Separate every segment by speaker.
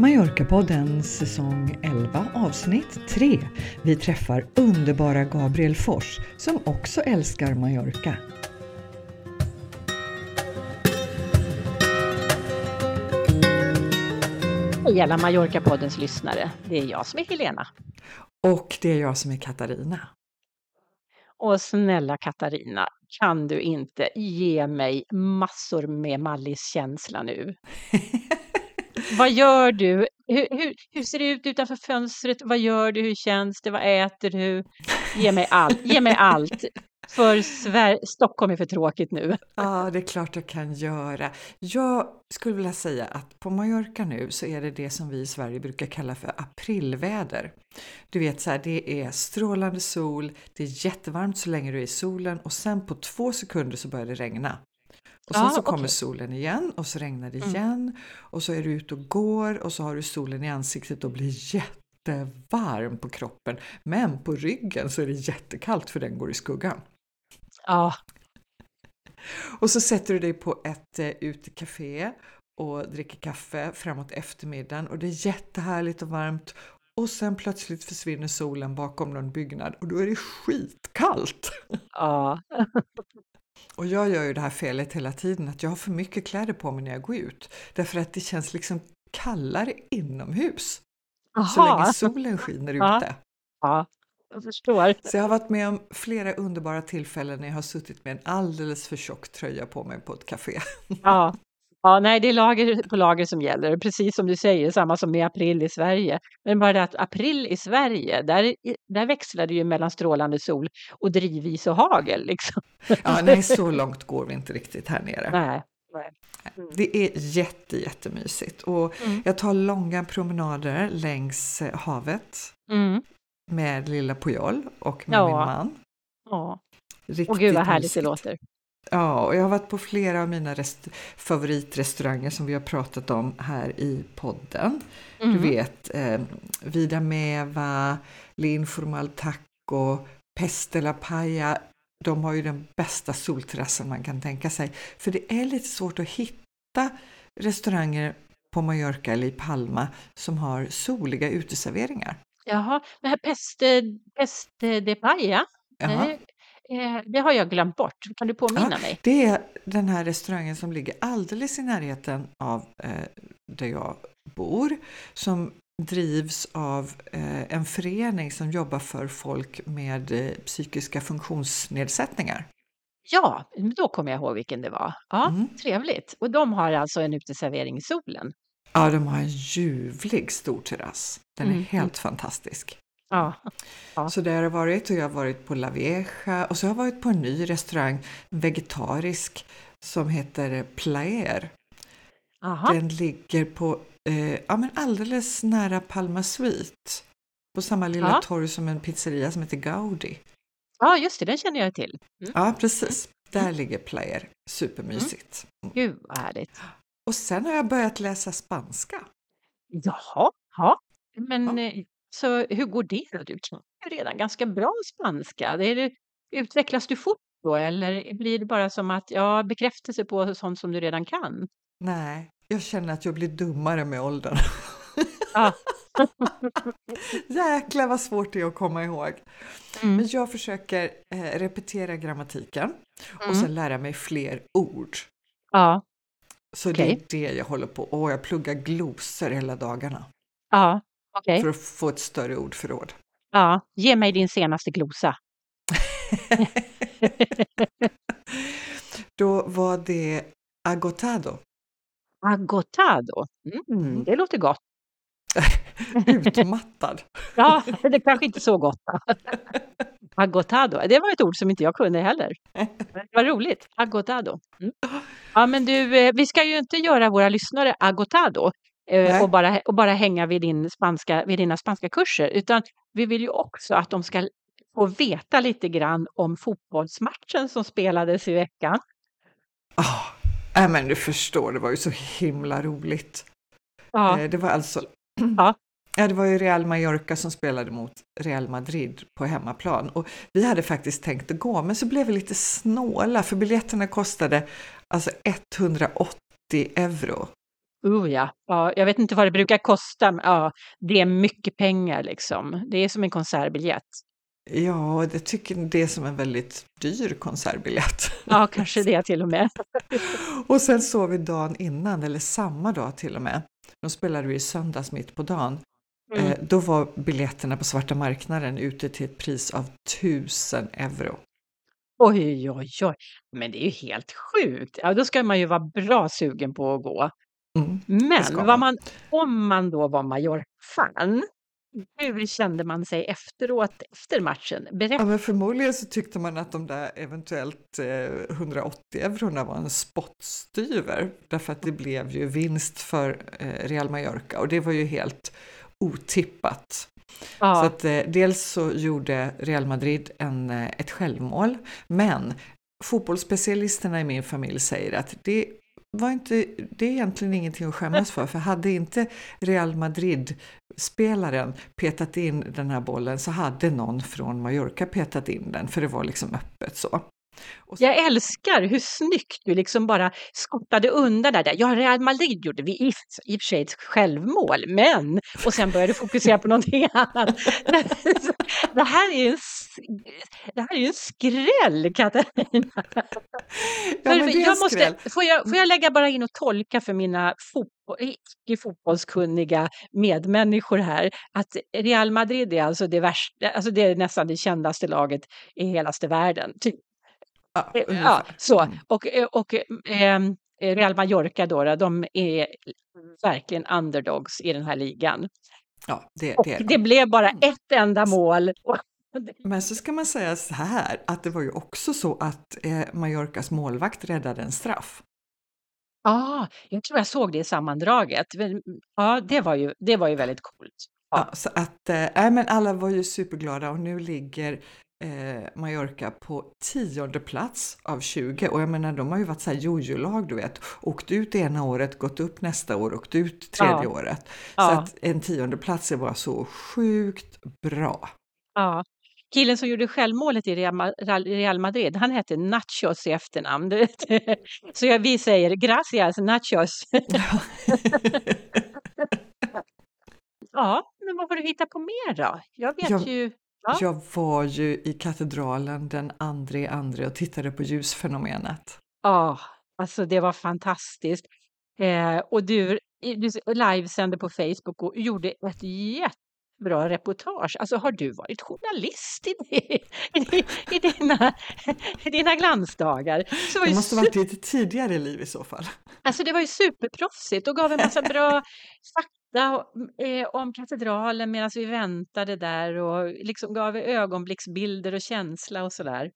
Speaker 1: Mallorca-podden säsong 11 avsnitt 3. Vi träffar underbara Gabriel Fors som också älskar Mallorca.
Speaker 2: Hej alla Mallorca-poddens lyssnare. Det är jag som är Helena.
Speaker 1: Och det är jag som är Katarina.
Speaker 2: Och snälla Katarina, kan du inte ge mig massor med Mallis-känsla nu? Vad gör du? Hur, hur, hur, ser det ut utanför fönstret? Vad gör du? Hur känns det? Vad äter du? Ge mig allt. Ge mig allt. För Sver Stockholm är för tråkigt nu.
Speaker 1: Ja, det är klart jag kan göra. Jag skulle vilja säga att på Mallorca nu så är det det som vi i Sverige brukar kalla för aprilväder. Du vet så här, det är strålande sol, det är jättevarmt så länge du är i solen och sen på två sekunder så börjar det regna. Och sen ah, så kommer okay. solen igen och så regnar det mm. igen mm. och så är du ute och går och så har du solen i ansiktet och blir jättevarm på kroppen. Men på ryggen så är det jättekallt för den går i skuggan.
Speaker 2: Ja.
Speaker 1: Och så sätter du dig på ett eh, utekafé och dricker kaffe framåt eftermiddagen och det är jättehärligt och varmt och sen plötsligt försvinner solen bakom någon byggnad och då är det skitkallt.
Speaker 2: Ja.
Speaker 1: Och jag gör ju det här felet hela tiden att jag har för mycket kläder på mig när jag går ut därför att det känns liksom kallare inomhus. Aha. Så länge solen skiner ute.
Speaker 2: Ja. Jag förstår.
Speaker 1: Så jag har varit med om flera underbara tillfällen när jag har suttit med en alldeles för tjock tröja på mig på ett café.
Speaker 2: Ja, ja nej, det är lager på lager som gäller. Precis som du säger, samma som med april i Sverige. Men bara det att april i Sverige, där, där växlar det ju mellan strålande sol och drivis och hagel. Liksom.
Speaker 1: Ja, nej, så långt går vi inte riktigt här nere.
Speaker 2: Nej.
Speaker 1: Mm. Det är jätte, jättemysigt och mm. jag tar långa promenader längs eh, havet.
Speaker 2: Mm
Speaker 1: med lilla Pujol och med ja. min man.
Speaker 2: Ja. Riktigt och gud vad härligt det låter.
Speaker 1: Ja, och jag har varit på flera av mina favoritrestauranger som vi har pratat om här i podden. Mm. Du vet, eh, Vida Meva, L'informal Taco, Peste la Paya. De har ju den bästa solterrassen man kan tänka sig. För det är lite svårt att hitta restauranger på Mallorca eller i Palma som har soliga uteserveringar.
Speaker 2: Jaha, det här Peste, Peste de Paya, det, det har jag glömt bort. Kan du påminna ja, mig?
Speaker 1: Det är den här restaurangen som ligger alldeles i närheten av eh, där jag bor, som drivs av eh, en förening som jobbar för folk med eh, psykiska funktionsnedsättningar.
Speaker 2: Ja, då kommer jag ihåg vilken det var. Ja, mm. Trevligt. Och de har alltså en uteservering i solen.
Speaker 1: Ja, de har en ljuvlig stor terrass. Den är mm. helt fantastisk.
Speaker 2: Ja. ja.
Speaker 1: Så där har jag varit och jag har varit på La Vieja och så har jag varit på en ny restaurang, vegetarisk, som heter Plaer.
Speaker 2: Aha.
Speaker 1: Den ligger på, eh, ja men alldeles nära Palma Suite. På samma lilla ja. torg som en pizzeria som heter Gaudi.
Speaker 2: Ja, just det, den känner jag till.
Speaker 1: Mm. Ja, precis. Där mm. ligger Plaer. Supermysigt.
Speaker 2: Mm. Gud vad härligt.
Speaker 1: Och sen har jag börjat läsa spanska.
Speaker 2: Jaha, ja. men ja. Så hur går det då? Du kan ju redan ganska bra spanska. Det är, utvecklas du fort då eller blir det bara som att ja, bekräftelse på sånt som du redan kan?
Speaker 1: Nej, jag känner att jag blir dummare med åldern.
Speaker 2: Ja.
Speaker 1: Jäklar vad svårt det är att komma ihåg. Mm. Men jag försöker eh, repetera grammatiken mm. och sen lära mig fler ord.
Speaker 2: Ja.
Speaker 1: Så okay. det är det jag håller på och jag pluggar glosor hela dagarna.
Speaker 2: Ja, okay.
Speaker 1: För att få ett större ordförråd.
Speaker 2: Ja, ge mig din senaste glosa.
Speaker 1: Då var det agotado.
Speaker 2: Agotado, mm, mm. det låter gott.
Speaker 1: Utmattad.
Speaker 2: ja, det är kanske inte så gott. Agotado, det var ett ord som inte jag kunde heller. Vad roligt, agotado. Mm. Ja, men du, eh, vi ska ju inte göra våra lyssnare agotado eh, och bara, och bara hänga vid, din spanska, vid dina spanska kurser, utan vi vill ju också att de ska få veta lite grann om fotbollsmatchen som spelades i veckan.
Speaker 1: Oh, äh, men du förstår, det var ju så himla roligt.
Speaker 2: Ja.
Speaker 1: Eh, det var alltså
Speaker 2: ja.
Speaker 1: Ja, det var ju Real Mallorca som spelade mot Real Madrid på hemmaplan och vi hade faktiskt tänkt att gå, men så blev vi lite snåla för biljetterna kostade alltså 180 euro
Speaker 2: Oh ja. ja, jag vet inte vad det brukar kosta. Men ja, det är mycket pengar liksom. Det är som en konsertbiljett.
Speaker 1: Ja, det tycker det är som en väldigt dyr konsertbiljett.
Speaker 2: Ja, kanske det till och med.
Speaker 1: och sen såg vi dagen innan, eller samma dag till och med. De spelade ju i söndags mitt på dagen. Mm. Eh, då var biljetterna på svarta marknaden ute till ett pris av 1000 euro.
Speaker 2: Oj, oj, oj. Men det är ju helt sjukt. Ja, då ska man ju vara bra sugen på att gå. Mm, Men man. Man, om man då var Mallorca-fan, hur kände man sig efteråt, efter matchen?
Speaker 1: Berätta. Ja, men förmodligen så tyckte man att de där eventuellt eh, 180 eurona var en spottstyver därför att det blev ju vinst för eh, Real Mallorca och det var ju helt otippat. Ja. Så att, eh, dels så gjorde Real Madrid en, eh, ett självmål, men fotbollsspecialisterna i min familj säger att det var inte, det är egentligen ingenting att skämmas för, för hade inte Real Madrid-spelaren petat in den här bollen så hade någon från Mallorca petat in den, för det var liksom öppet så.
Speaker 2: Så... Jag älskar hur snyggt du liksom bara skottade undan där. Ja, Real Madrid gjorde vi i, i och för sig ett självmål, men... Och sen började du fokusera på någonting annat. det här är en, det här är en skräll, Katarina. Ja, jag måste, får, jag, får jag lägga bara in och tolka för mina fotboll, icke fotbollskunniga medmänniskor här att Real Madrid är alltså det, värsta, alltså det är nästan det kändaste laget i helaste världen. Typ. Ja, eh, ja, så. Mm. Och, eh, och eh, Real Mallorca då, de är verkligen underdogs i den här ligan. Ja, det, det, det blev bara mm. ett enda mål.
Speaker 1: Men så ska man säga så här att det var ju också så att eh, Mallorcas målvakt räddade en straff.
Speaker 2: Ja, ah, jag tror jag såg det i sammandraget. Ja, det var ju, det var ju väldigt coolt.
Speaker 1: Ja. ja så att, äh, men alla var ju superglada och nu ligger eh, Mallorca på tionde plats av 20 och jag menar de har ju varit så här jojo-lag du vet, åkt ut ena året, gått upp nästa år, åkt ut tredje ja. året. Så ja. att en tionde plats är bara så sjukt bra.
Speaker 2: Ja. Killen som gjorde självmålet i Real Madrid, han hette Nachos i efternamn. Så vi säger gracias Nachos. ja, men vad får du hitta på mer då? Jag vet jag, ju
Speaker 1: Ja. Jag var ju i katedralen den andra andra och tittade på ljusfenomenet.
Speaker 2: Ja, alltså det var fantastiskt. Eh, och du, du livesände på Facebook och gjorde ett jättebra reportage. Alltså har du varit journalist i, i, i, dina, i dina glansdagar?
Speaker 1: Så det måste varit i ett tidigare liv i så fall.
Speaker 2: Alltså det var ju superproffsigt och gav en massa bra fakta eh, om katedralen medan vi väntade där och liksom gav ögonblicksbilder och känsla och sådär.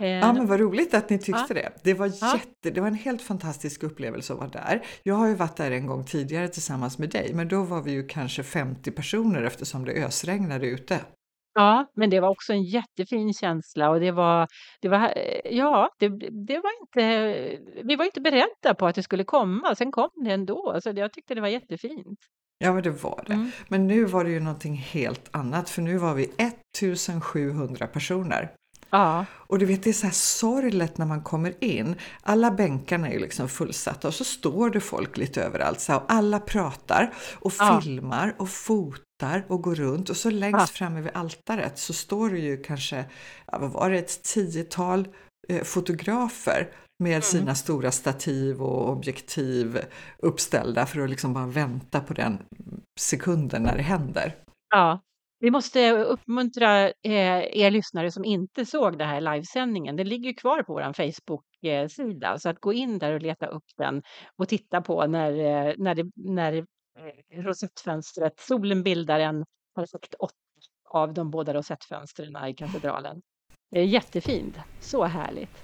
Speaker 1: Ja eh, men vad roligt att ni tyckte ja. det. Det var, ja. jätte, det var en helt fantastisk upplevelse att vara där. Jag har ju varit där en gång tidigare tillsammans med dig men då var vi ju kanske 50 personer eftersom det ösregnade ute.
Speaker 2: Ja, men det var också en jättefin känsla och det var, det var, eh, ja, det, det var inte, vi var inte beredda på att det skulle komma, sen kom det ändå, så jag tyckte det var jättefint.
Speaker 1: Ja, men det var det. Mm. Men nu var det ju någonting helt annat, för nu var vi 1700 personer. Ja. Och du vet, det är så här sorgligt när man kommer in. Alla bänkarna är liksom fullsatta och så står det folk lite överallt så här, och alla pratar och ja. filmar och fotar och går runt och så längst ja. framme vid altaret så står det ju kanske, ja, vad var det, ett tiotal eh, fotografer med mm. sina stora stativ och objektiv uppställda för att liksom bara vänta på den sekunden när det händer.
Speaker 2: Ja, vi måste uppmuntra eh, er lyssnare som inte såg det här livesändningen. Den ligger kvar på vår Facebook-sida så att gå in där och leta upp den och titta på när, eh, när, det, när eh, rosettfönstret, solen bildar en perfekt åtta av de båda rosettfönstren i katedralen. Det är jättefint, så härligt.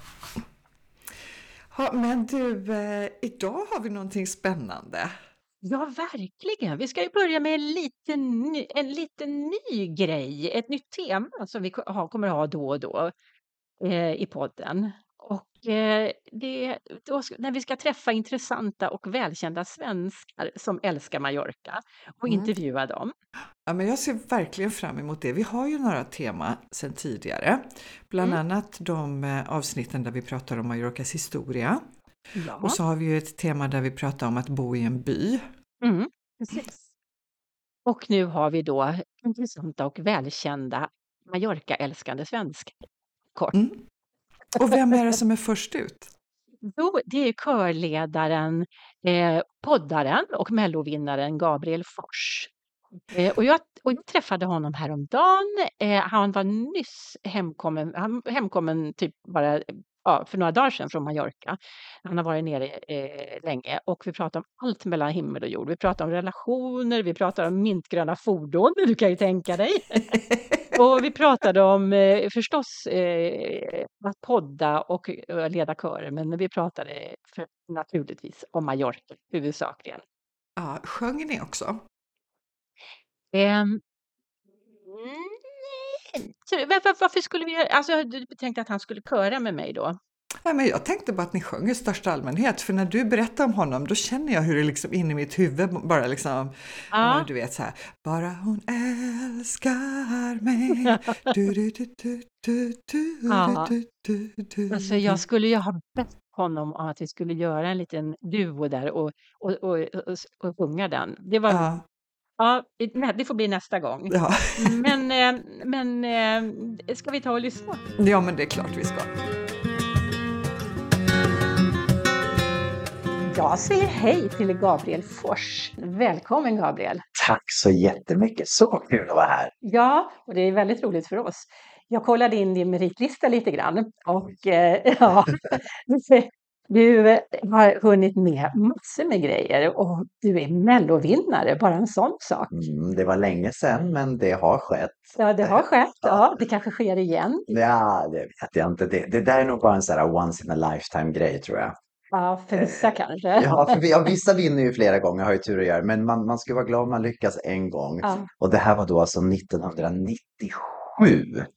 Speaker 1: Ja, men du, eh, idag har vi någonting spännande.
Speaker 2: Ja, verkligen. Vi ska ju börja med en liten, ny, en liten ny grej, ett nytt tema som vi ha, kommer ha då och då eh, i podden. Och eh, det, då, när vi ska träffa intressanta och välkända svenskar som älskar Mallorca och mm. intervjua dem.
Speaker 1: Ja, men jag ser verkligen fram emot det. Vi har ju några tema sedan tidigare, bland mm. annat de eh, avsnitten där vi pratar om Mallorcas historia
Speaker 2: Ja.
Speaker 1: Och så har vi ju ett tema där vi pratar om att bo i en by.
Speaker 2: Mm, precis. Och nu har vi då intressanta och välkända Mallorca-älskande svensk. Kort.
Speaker 1: Mm. Och vem är det som är först ut?
Speaker 2: Jo, det är körledaren, eh, poddaren och mellovinnaren Gabriel Fors. Eh, och, jag, och jag träffade honom häromdagen. Eh, han var nyss hemkommen, han, hemkommen typ bara ja, för några dagar sedan från Mallorca. Han har varit nere eh, länge och vi pratar om allt mellan himmel och jord. Vi pratar om relationer, vi pratar om mintgröna fordon, du kan ju tänka dig. och vi pratade om eh, förstås eh, att podda och eh, leda körer, men vi pratade för, naturligtvis om Mallorca huvudsakligen.
Speaker 1: Ja, sjöng ni också?
Speaker 2: Ehm, nej. Varför, varför skulle vi göra, alltså du tänkte att han skulle köra med mig då?
Speaker 1: Nej, men jag tänkte bara att ni sjöng i största allmänhet, för när du berättar om honom då känner jag hur det liksom in i mitt huvud bara liksom, ja. du vet så här, bara hon älskar mig. Du, du, du, du, du, du,
Speaker 2: Ja.
Speaker 1: du, du, du,
Speaker 2: Alltså jag skulle ju ha bett honom om att vi skulle göra en liten duo där och, och, och, och, och sjunga den. Det var, ja.
Speaker 1: Ja,
Speaker 2: det får bli nästa gång.
Speaker 1: ja.
Speaker 2: Men, eh, men eh, ska vi ta och lyssna?
Speaker 1: ja, men det är klart vi ska.
Speaker 2: Jag säger hej till Gabriel Fors. Välkommen Gabriel!
Speaker 3: Tack så jättemycket, så kul att vara här.
Speaker 2: Ja, och det är väldigt roligt för oss. Jag kollade in din meritlista lite grann och eh, ja, du eh, har hunnit med massor med grejer och du är mellovinnare, bara en sån sak.
Speaker 3: Mm, det var länge sedan, men det har skett.
Speaker 2: Ja, det har skett. Ja, det kanske sker igen.
Speaker 3: Ja, det vet jag inte. Det, det där är nog bara en sån här once in a lifetime grej tror jag.
Speaker 2: Ja, för vissa kanske.
Speaker 3: Ja, för vi, ja, vissa vinner ju flera gånger, har ju tur att göra, men man, man ska vara glad om man lyckas en gång.
Speaker 2: Ja.
Speaker 3: Och det här var då alltså 1997.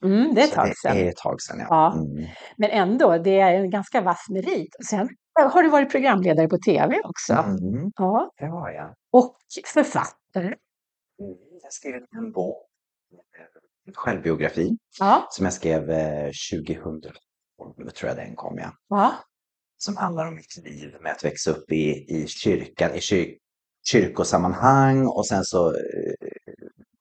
Speaker 2: Mm, det är ett tag
Speaker 3: Det
Speaker 2: sedan.
Speaker 3: är ett tag sedan, ja.
Speaker 2: Ja.
Speaker 3: Mm.
Speaker 2: Men ändå, det är en ganska vass merit. Sen har du varit programledare på tv också.
Speaker 3: Mm,
Speaker 2: Ja,
Speaker 3: det har jag.
Speaker 2: och författare.
Speaker 3: Mm, Jag skrev en bok, en självbiografi,
Speaker 2: Ja,
Speaker 3: som jag skrev eh, 2012, tror jag den kom, ja.
Speaker 2: ja,
Speaker 3: som handlar om mitt liv med att växa upp i, i kyrkan, i kyr, kyrkosammanhang och sen så eh,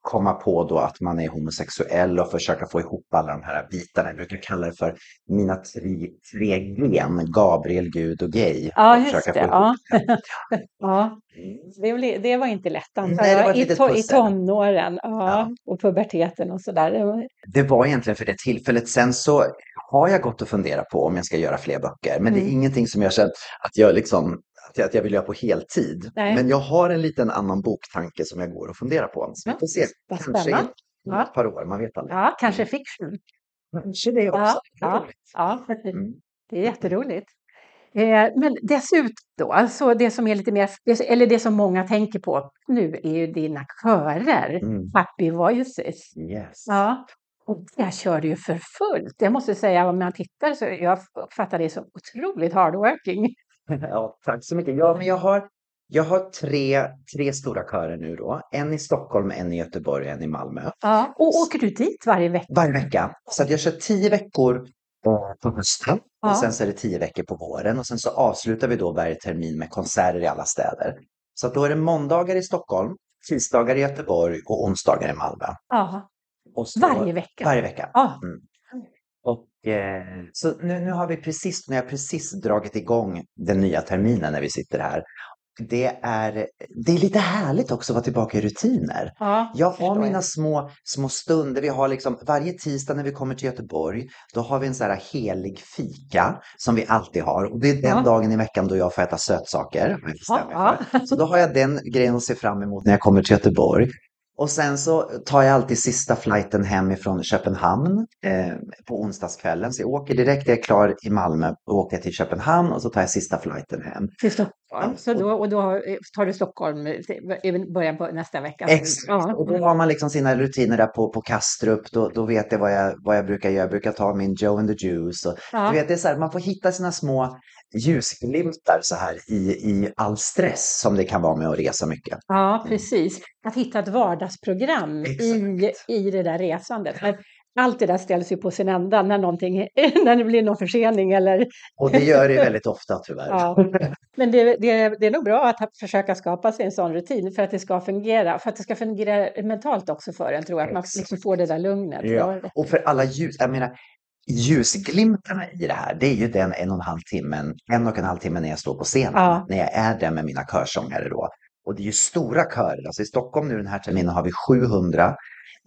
Speaker 3: komma på då att man är homosexuell och försöka få ihop alla de här bitarna. Jag brukar kalla det för mina tre, tre gen, Gabriel, Gud och gay.
Speaker 2: ja just det. Ja. ja.
Speaker 3: Mm.
Speaker 2: Det, det var inte lätt antar jag. I, to, I tonåren ja,
Speaker 3: Ja.
Speaker 2: och puberteten och sådär. Det var-
Speaker 3: Det var egentligen för det tillfället. Sen så har jag gått och funderat på om jag ska göra fler böcker. Men det är
Speaker 2: Mm.
Speaker 3: ingenting som jag känner att jag, liksom, jag, att jag vill göra på heltid.
Speaker 2: Nej.
Speaker 3: Men jag har en liten annan boktanke som jag går och funderar på. Så vi får se.
Speaker 2: vad
Speaker 3: Kanske i
Speaker 2: Ja.
Speaker 3: ett par år, man vet aldrig.
Speaker 2: Ja, kanske fiction.
Speaker 3: Kanske det också.
Speaker 2: Ja, ja,
Speaker 3: roligt.
Speaker 2: ja,
Speaker 3: Mm.
Speaker 2: det är jätteroligt. Eh, men dessutom då, alltså det som är lite mer, eller det som många tänker på nu är ju dina körer,
Speaker 3: Mm.
Speaker 2: Happy Voices.
Speaker 3: Yes.
Speaker 2: Ja, och där kör du ju för fullt. Jag måste säga, om man tittar så jag uppfattar det som otroligt hardworking.
Speaker 3: Ja, tack så mycket. Ja, men jag har, jag har tre, tre stora körer nu då. En i Stockholm, en i Göteborg och en i Malmö.
Speaker 2: Ja, och åker du dit varje vecka?
Speaker 3: Varje vecka. Så att jag kör tio veckor eh, på hösten
Speaker 2: Ja.
Speaker 3: och sen så är det tio veckor på våren och sen så avslutar vi då varje termin med konserter i alla städer. Så att då är det måndagar i Stockholm, tisdagar i Göteborg och onsdagar i Malmö.
Speaker 2: Ja,
Speaker 3: så,
Speaker 2: varje vecka?
Speaker 3: Varje vecka.
Speaker 2: Ja,
Speaker 3: Och, eh, så nu, nu har vi precis, nu har jag precis dragit igång den nya terminen när vi sitter här. Det är, det är lite härligt också att vara tillbaka i rutiner.
Speaker 2: ja,
Speaker 3: Jag har mina små, små stunder. Vi har liksom, varje tisdag när vi kommer till Göteborg, då har vi en sån här helig fika som vi alltid har. Och det är den
Speaker 2: Ja.
Speaker 3: dagen i veckan då jag får äta sötsaker. jag
Speaker 2: Ja.
Speaker 3: Så då har jag den grejen att se fram emot när jag kommer till Göteborg. Och sen så tar jag alltid sista flighten hem ifrån Köpenhamn eh, på onsdagskvällen. Så jag åker direkt, jag är klar i Malmö, och åker till Köpenhamn och så tar jag sista flighten hem.
Speaker 2: till Stockholm. Så då, och då tar du Stockholm i början på nästa vecka?
Speaker 3: Exakt,
Speaker 2: Ja.
Speaker 3: och då har man liksom sina rutiner där på, på Kastrup. Då, då vet jag vad, jag vad jag brukar göra. Jag brukar ta min Joe and the Juice. Och,
Speaker 2: Ja.
Speaker 3: du vet, det är så här, man får hitta sina små ljusglimtar så här i, i all stress som det kan vara med att resa mycket.
Speaker 2: Ja, precis. Att hitta ett vardagsprogram i,
Speaker 3: Exakt.
Speaker 2: i det där resandet. Men allt det där ställs ju på sin ända när, när det blir någon försening eller...
Speaker 3: Och det gör det väldigt ofta tyvärr.
Speaker 2: Ja. Men det, det, det är nog bra att försöka skapa sig en sån rutin för att det ska fungera, för att det ska fungera mentalt också för en, tror jag, att man liksom får det där lugnet.
Speaker 3: Ja. Och för alla ljus, jag menar, ljusglimtarna i det här, det är ju den en och en halv timmen, en och en halv timme när jag står på scenen,
Speaker 2: Ja.
Speaker 3: när jag är där med mina körsångare då. Och det är ju stora körer, alltså i Stockholm nu den här terminen har vi 700,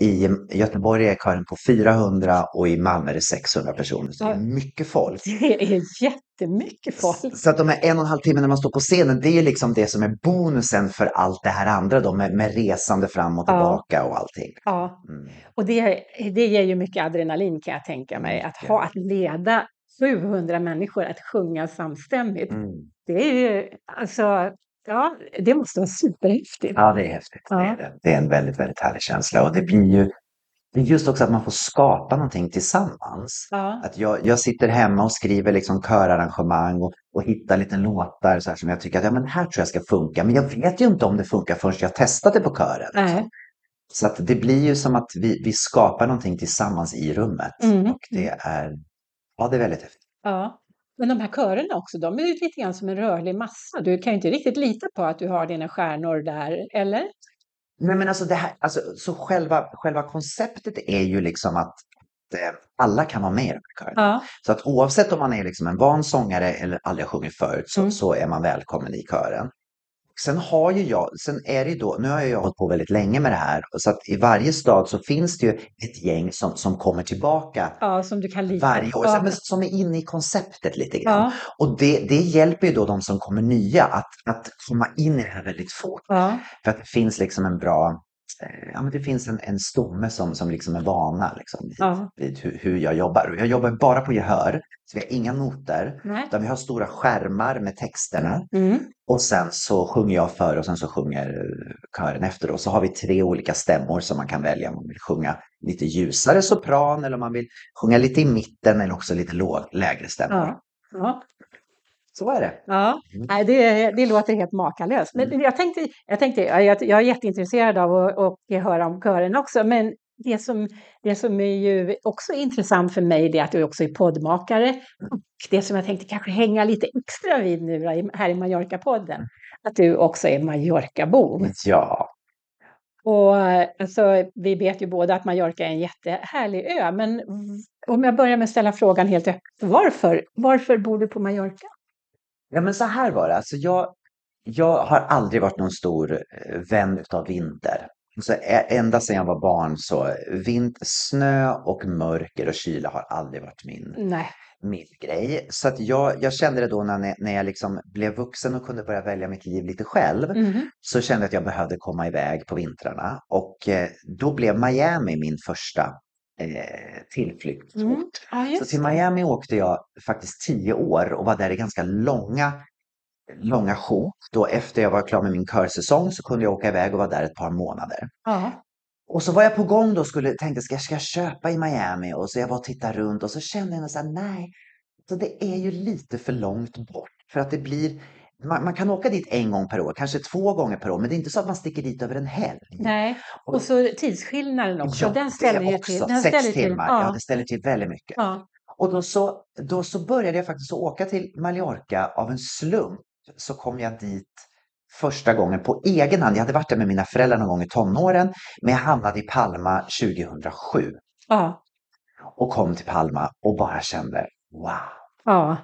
Speaker 3: i Göteborg är kören på 400 och i Malmö är det 600 personer, så det är
Speaker 2: Ja.
Speaker 3: mycket folk.
Speaker 2: Det är jättemycket folk.
Speaker 3: Så att de här en och en halv timme när man står på scenen, det är liksom det som är bonusen för allt det här andra då, med, med resande fram och
Speaker 2: Ja.
Speaker 3: tillbaka och allting.
Speaker 2: Ja.
Speaker 3: Mm.
Speaker 2: Och det, det ger ju mycket adrenalin kan jag tänka mig. Att, ha, att leda 700 människor att sjunga samstämmigt.
Speaker 3: Mm.
Speaker 2: Det är ju, alltså, ja, det måste vara superhäftigt.
Speaker 3: Ja, det är häftigt.
Speaker 2: Ja.
Speaker 3: Det, är det. det är en väldigt, väldigt härlig känsla. Och det blir ju det är just också att man får skapa någonting tillsammans.
Speaker 2: Ja,
Speaker 3: Att jag, jag sitter hemma och skriver liksom körarrangemang och, och hittar lite låtar så här som jag tycker att ja, men här tror jag ska funka. Men jag vet ju inte om det funkar förrän jag testat det på kören.
Speaker 2: Nej.
Speaker 3: Liksom. Så att det blir ju som att vi, vi skapar någonting tillsammans i rummet.
Speaker 2: Mm.
Speaker 3: Och det är, ja, det är väldigt häftigt.
Speaker 2: ja. Men de här körerna också, de är ju lite grann som en rörlig massa. Du kan ju inte riktigt lita på att du har dina stjärnor där, eller?
Speaker 3: Nej, men alltså det här, alltså, så själva, själva konceptet är ju liksom att eh, alla kan vara med i de här körerna.
Speaker 2: Ja,
Speaker 3: Så att oavsett om man är liksom en van sångare eller aldrig har sjungit förut så,
Speaker 2: Mm.
Speaker 3: så är man välkommen i kören. Sen har ju jag, sen är det ju då, nu har jag hållit på väldigt länge med det här, så att i varje stad så finns det ju ett gäng som, som kommer tillbaka
Speaker 2: ja som du kan lita
Speaker 3: varje år,
Speaker 2: Ja.
Speaker 3: men som är inne i konceptet lite grann.
Speaker 2: Ja,
Speaker 3: Och det, det hjälper ju då de som kommer nya att, att komma in i det här väldigt fort.
Speaker 2: ja,
Speaker 3: För att det finns liksom en bra, ja men det finns en, en stomme som, som liksom är vana liksom vid,
Speaker 2: ja.
Speaker 3: vid hur, hur jag jobbar. Jag jobbar bara på gehör, så vi har inga noter.
Speaker 2: Nej.
Speaker 3: Utan vi har stora skärmar med texterna
Speaker 2: Mm.
Speaker 3: och sen så sjunger jag före och sen så sjunger eh, kören efter. Och så har vi tre olika stämmor som man kan välja om man vill sjunga lite ljusare sopran eller om man vill sjunga lite i mitten eller också lite låg, lägre stämmor.
Speaker 2: Ja. Ja.
Speaker 3: Så är det.
Speaker 2: Ja,
Speaker 3: Mm.
Speaker 2: nej, det, det låter helt makalöst. Men jag tänkte, jag, tänkte jag, jag är jätteintresserad av att, att höra om kören också, men det som, det som är ju också intressant för mig är att du också är poddmakare. Och det som jag tänkte kanske hänga lite extra vid nu här i Mallorca-podden, att du också är Mallorca-bo.
Speaker 3: Ja.
Speaker 2: Och alltså, vi vet ju båda att Mallorca är en jättehärlig ö, men om jag börjar med att ställa frågan helt öppet, varför? Varför bor du på Mallorca?
Speaker 3: Ja men så här var det, alltså jag, jag har aldrig varit någon stor eh, vän utav vinter. Så ä- ända sedan jag var barn så vind, snö och mörker och kyla har aldrig varit min,
Speaker 2: Nej.
Speaker 3: min grej. Så att jag, jag kände det då när, när jag liksom blev vuxen och kunde börja välja mitt liv lite själv.
Speaker 2: Mhm.
Speaker 3: Så kände jag att jag behövde komma iväg på vintrarna. Och eh, då blev Miami min första eh, tillflyktsort.
Speaker 2: Mm. Ja,
Speaker 3: Så till. Miami åkte jag faktiskt tio år och var där i ganska långa, långa sjok. Då efter jag var klar med min körsäsong så kunde jag åka iväg och vara där ett par månader.
Speaker 2: Ja.
Speaker 3: Och så var jag på gång då och skulle, tänkte, ska jag, ska jag köpa i Miami? Och så jag var och tittade runt och så kände jag så här, nej, så det är ju lite för långt bort. För att det blir, man, man kan åka dit en gång per år, kanske två gånger per år, men det är inte så att man sticker dit över en helg.
Speaker 2: Nej, och så tidsskillnaden också.
Speaker 3: Ja,
Speaker 2: den ställer
Speaker 3: också.
Speaker 2: till. Den
Speaker 3: Sex
Speaker 2: ställer till.
Speaker 3: timmar, ja.
Speaker 2: Ja,
Speaker 3: det ställer till väldigt mycket.
Speaker 2: ja.
Speaker 3: Och då så, då så började jag faktiskt att åka till Mallorca av en slump. Så kom jag dit första gången på egen hand. Jag hade varit där med mina föräldrar någon gång i tonåren, men jag hamnade i Palma 2007
Speaker 2: ja.
Speaker 3: och kom till Palma och bara kände wow.
Speaker 2: ja.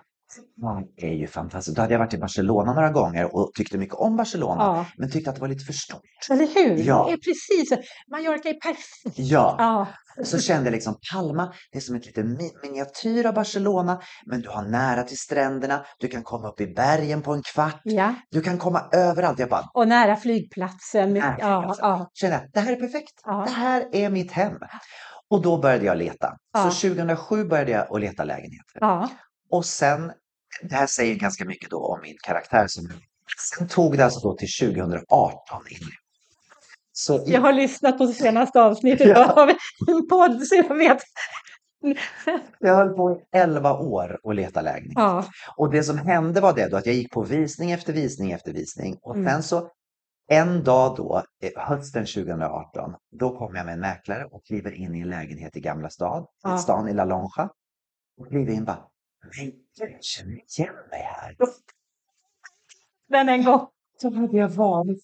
Speaker 3: Det är ju fantastiskt. Då hade jag varit i Barcelona några gånger och tyckte mycket om Barcelona,
Speaker 2: ja.
Speaker 3: men tyckte att det var lite för stort.
Speaker 2: Eller hur?
Speaker 3: Ja.
Speaker 2: Det är precis. Mallorca är perfekt.
Speaker 3: Ja,
Speaker 2: Ja,
Speaker 3: så kände jag liksom Palma, det är som ett litet mi- miniatyr av Barcelona, men du har nära till stränderna, du kan komma upp i bergen på en kvart,
Speaker 2: ja.
Speaker 3: du kan komma överallt. Jag bara,
Speaker 2: Och nära flygplatsen.
Speaker 3: Nära
Speaker 2: Ja,
Speaker 3: flygplatsen.
Speaker 2: ja.
Speaker 3: kände att det här är perfekt,
Speaker 2: Ja.
Speaker 3: det här är mitt hem. Och då började jag leta.
Speaker 2: Ja.
Speaker 3: Så 2007 började jag att leta lägenheter.
Speaker 2: ja.
Speaker 3: Och sen, det här säger ganska mycket då om min karaktär. Som, sen tog det alltså då till 2018 innan. Så i,
Speaker 2: Jag har lyssnat på det senaste avsnittet
Speaker 3: Ja.
Speaker 2: av en podd så jag vet.
Speaker 3: jag höll på i 11 år att leta lägenhet.
Speaker 2: Ja,
Speaker 3: Och det som hände var det då att jag gick på visning efter visning efter visning. Och
Speaker 2: Mm.
Speaker 3: sen så En dag då, hösten 2018, då kommer jag med en mäklare och kliver in i en lägenhet i Gamla stan,
Speaker 2: Ja.
Speaker 3: i stan i La Lonja. Och kliver in bara, men jag känner igen mig här.
Speaker 2: Men en gång.
Speaker 3: Så hade jag varit